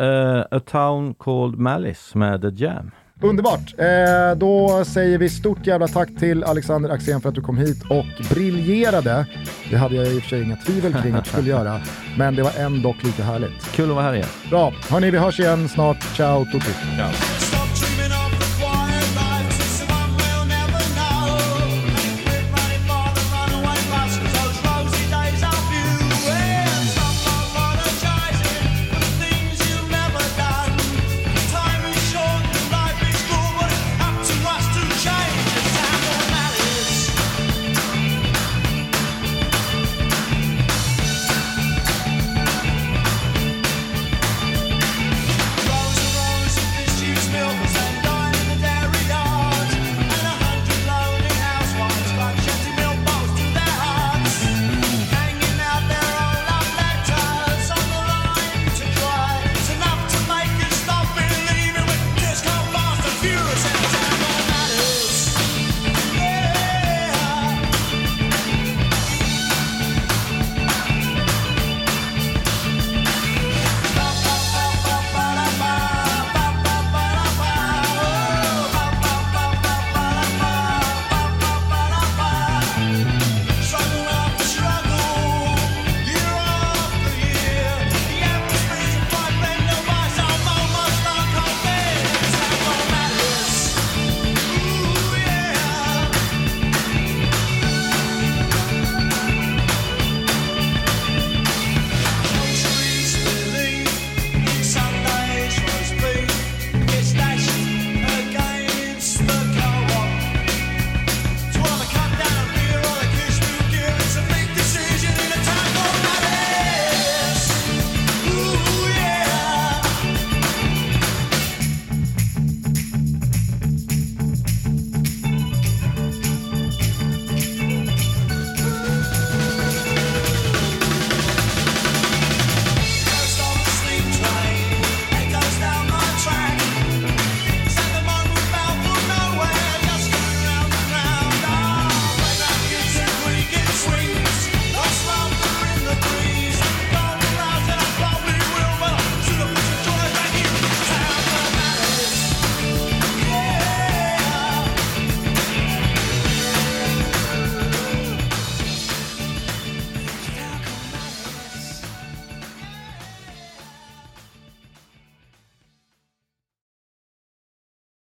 Eh, A Town Called Malice med The Jam. Underbart! Eh, då säger vi stort jävla tack till Alexander Axén för att du kom hit och briljerade. Det hade jag i och för sig inga tvivel kring att du skulle göra, men det var ändå lite härligt. Kul att vara här igen. Bra, hörni vi hörs igen snart. Ciao tutti! Ciao.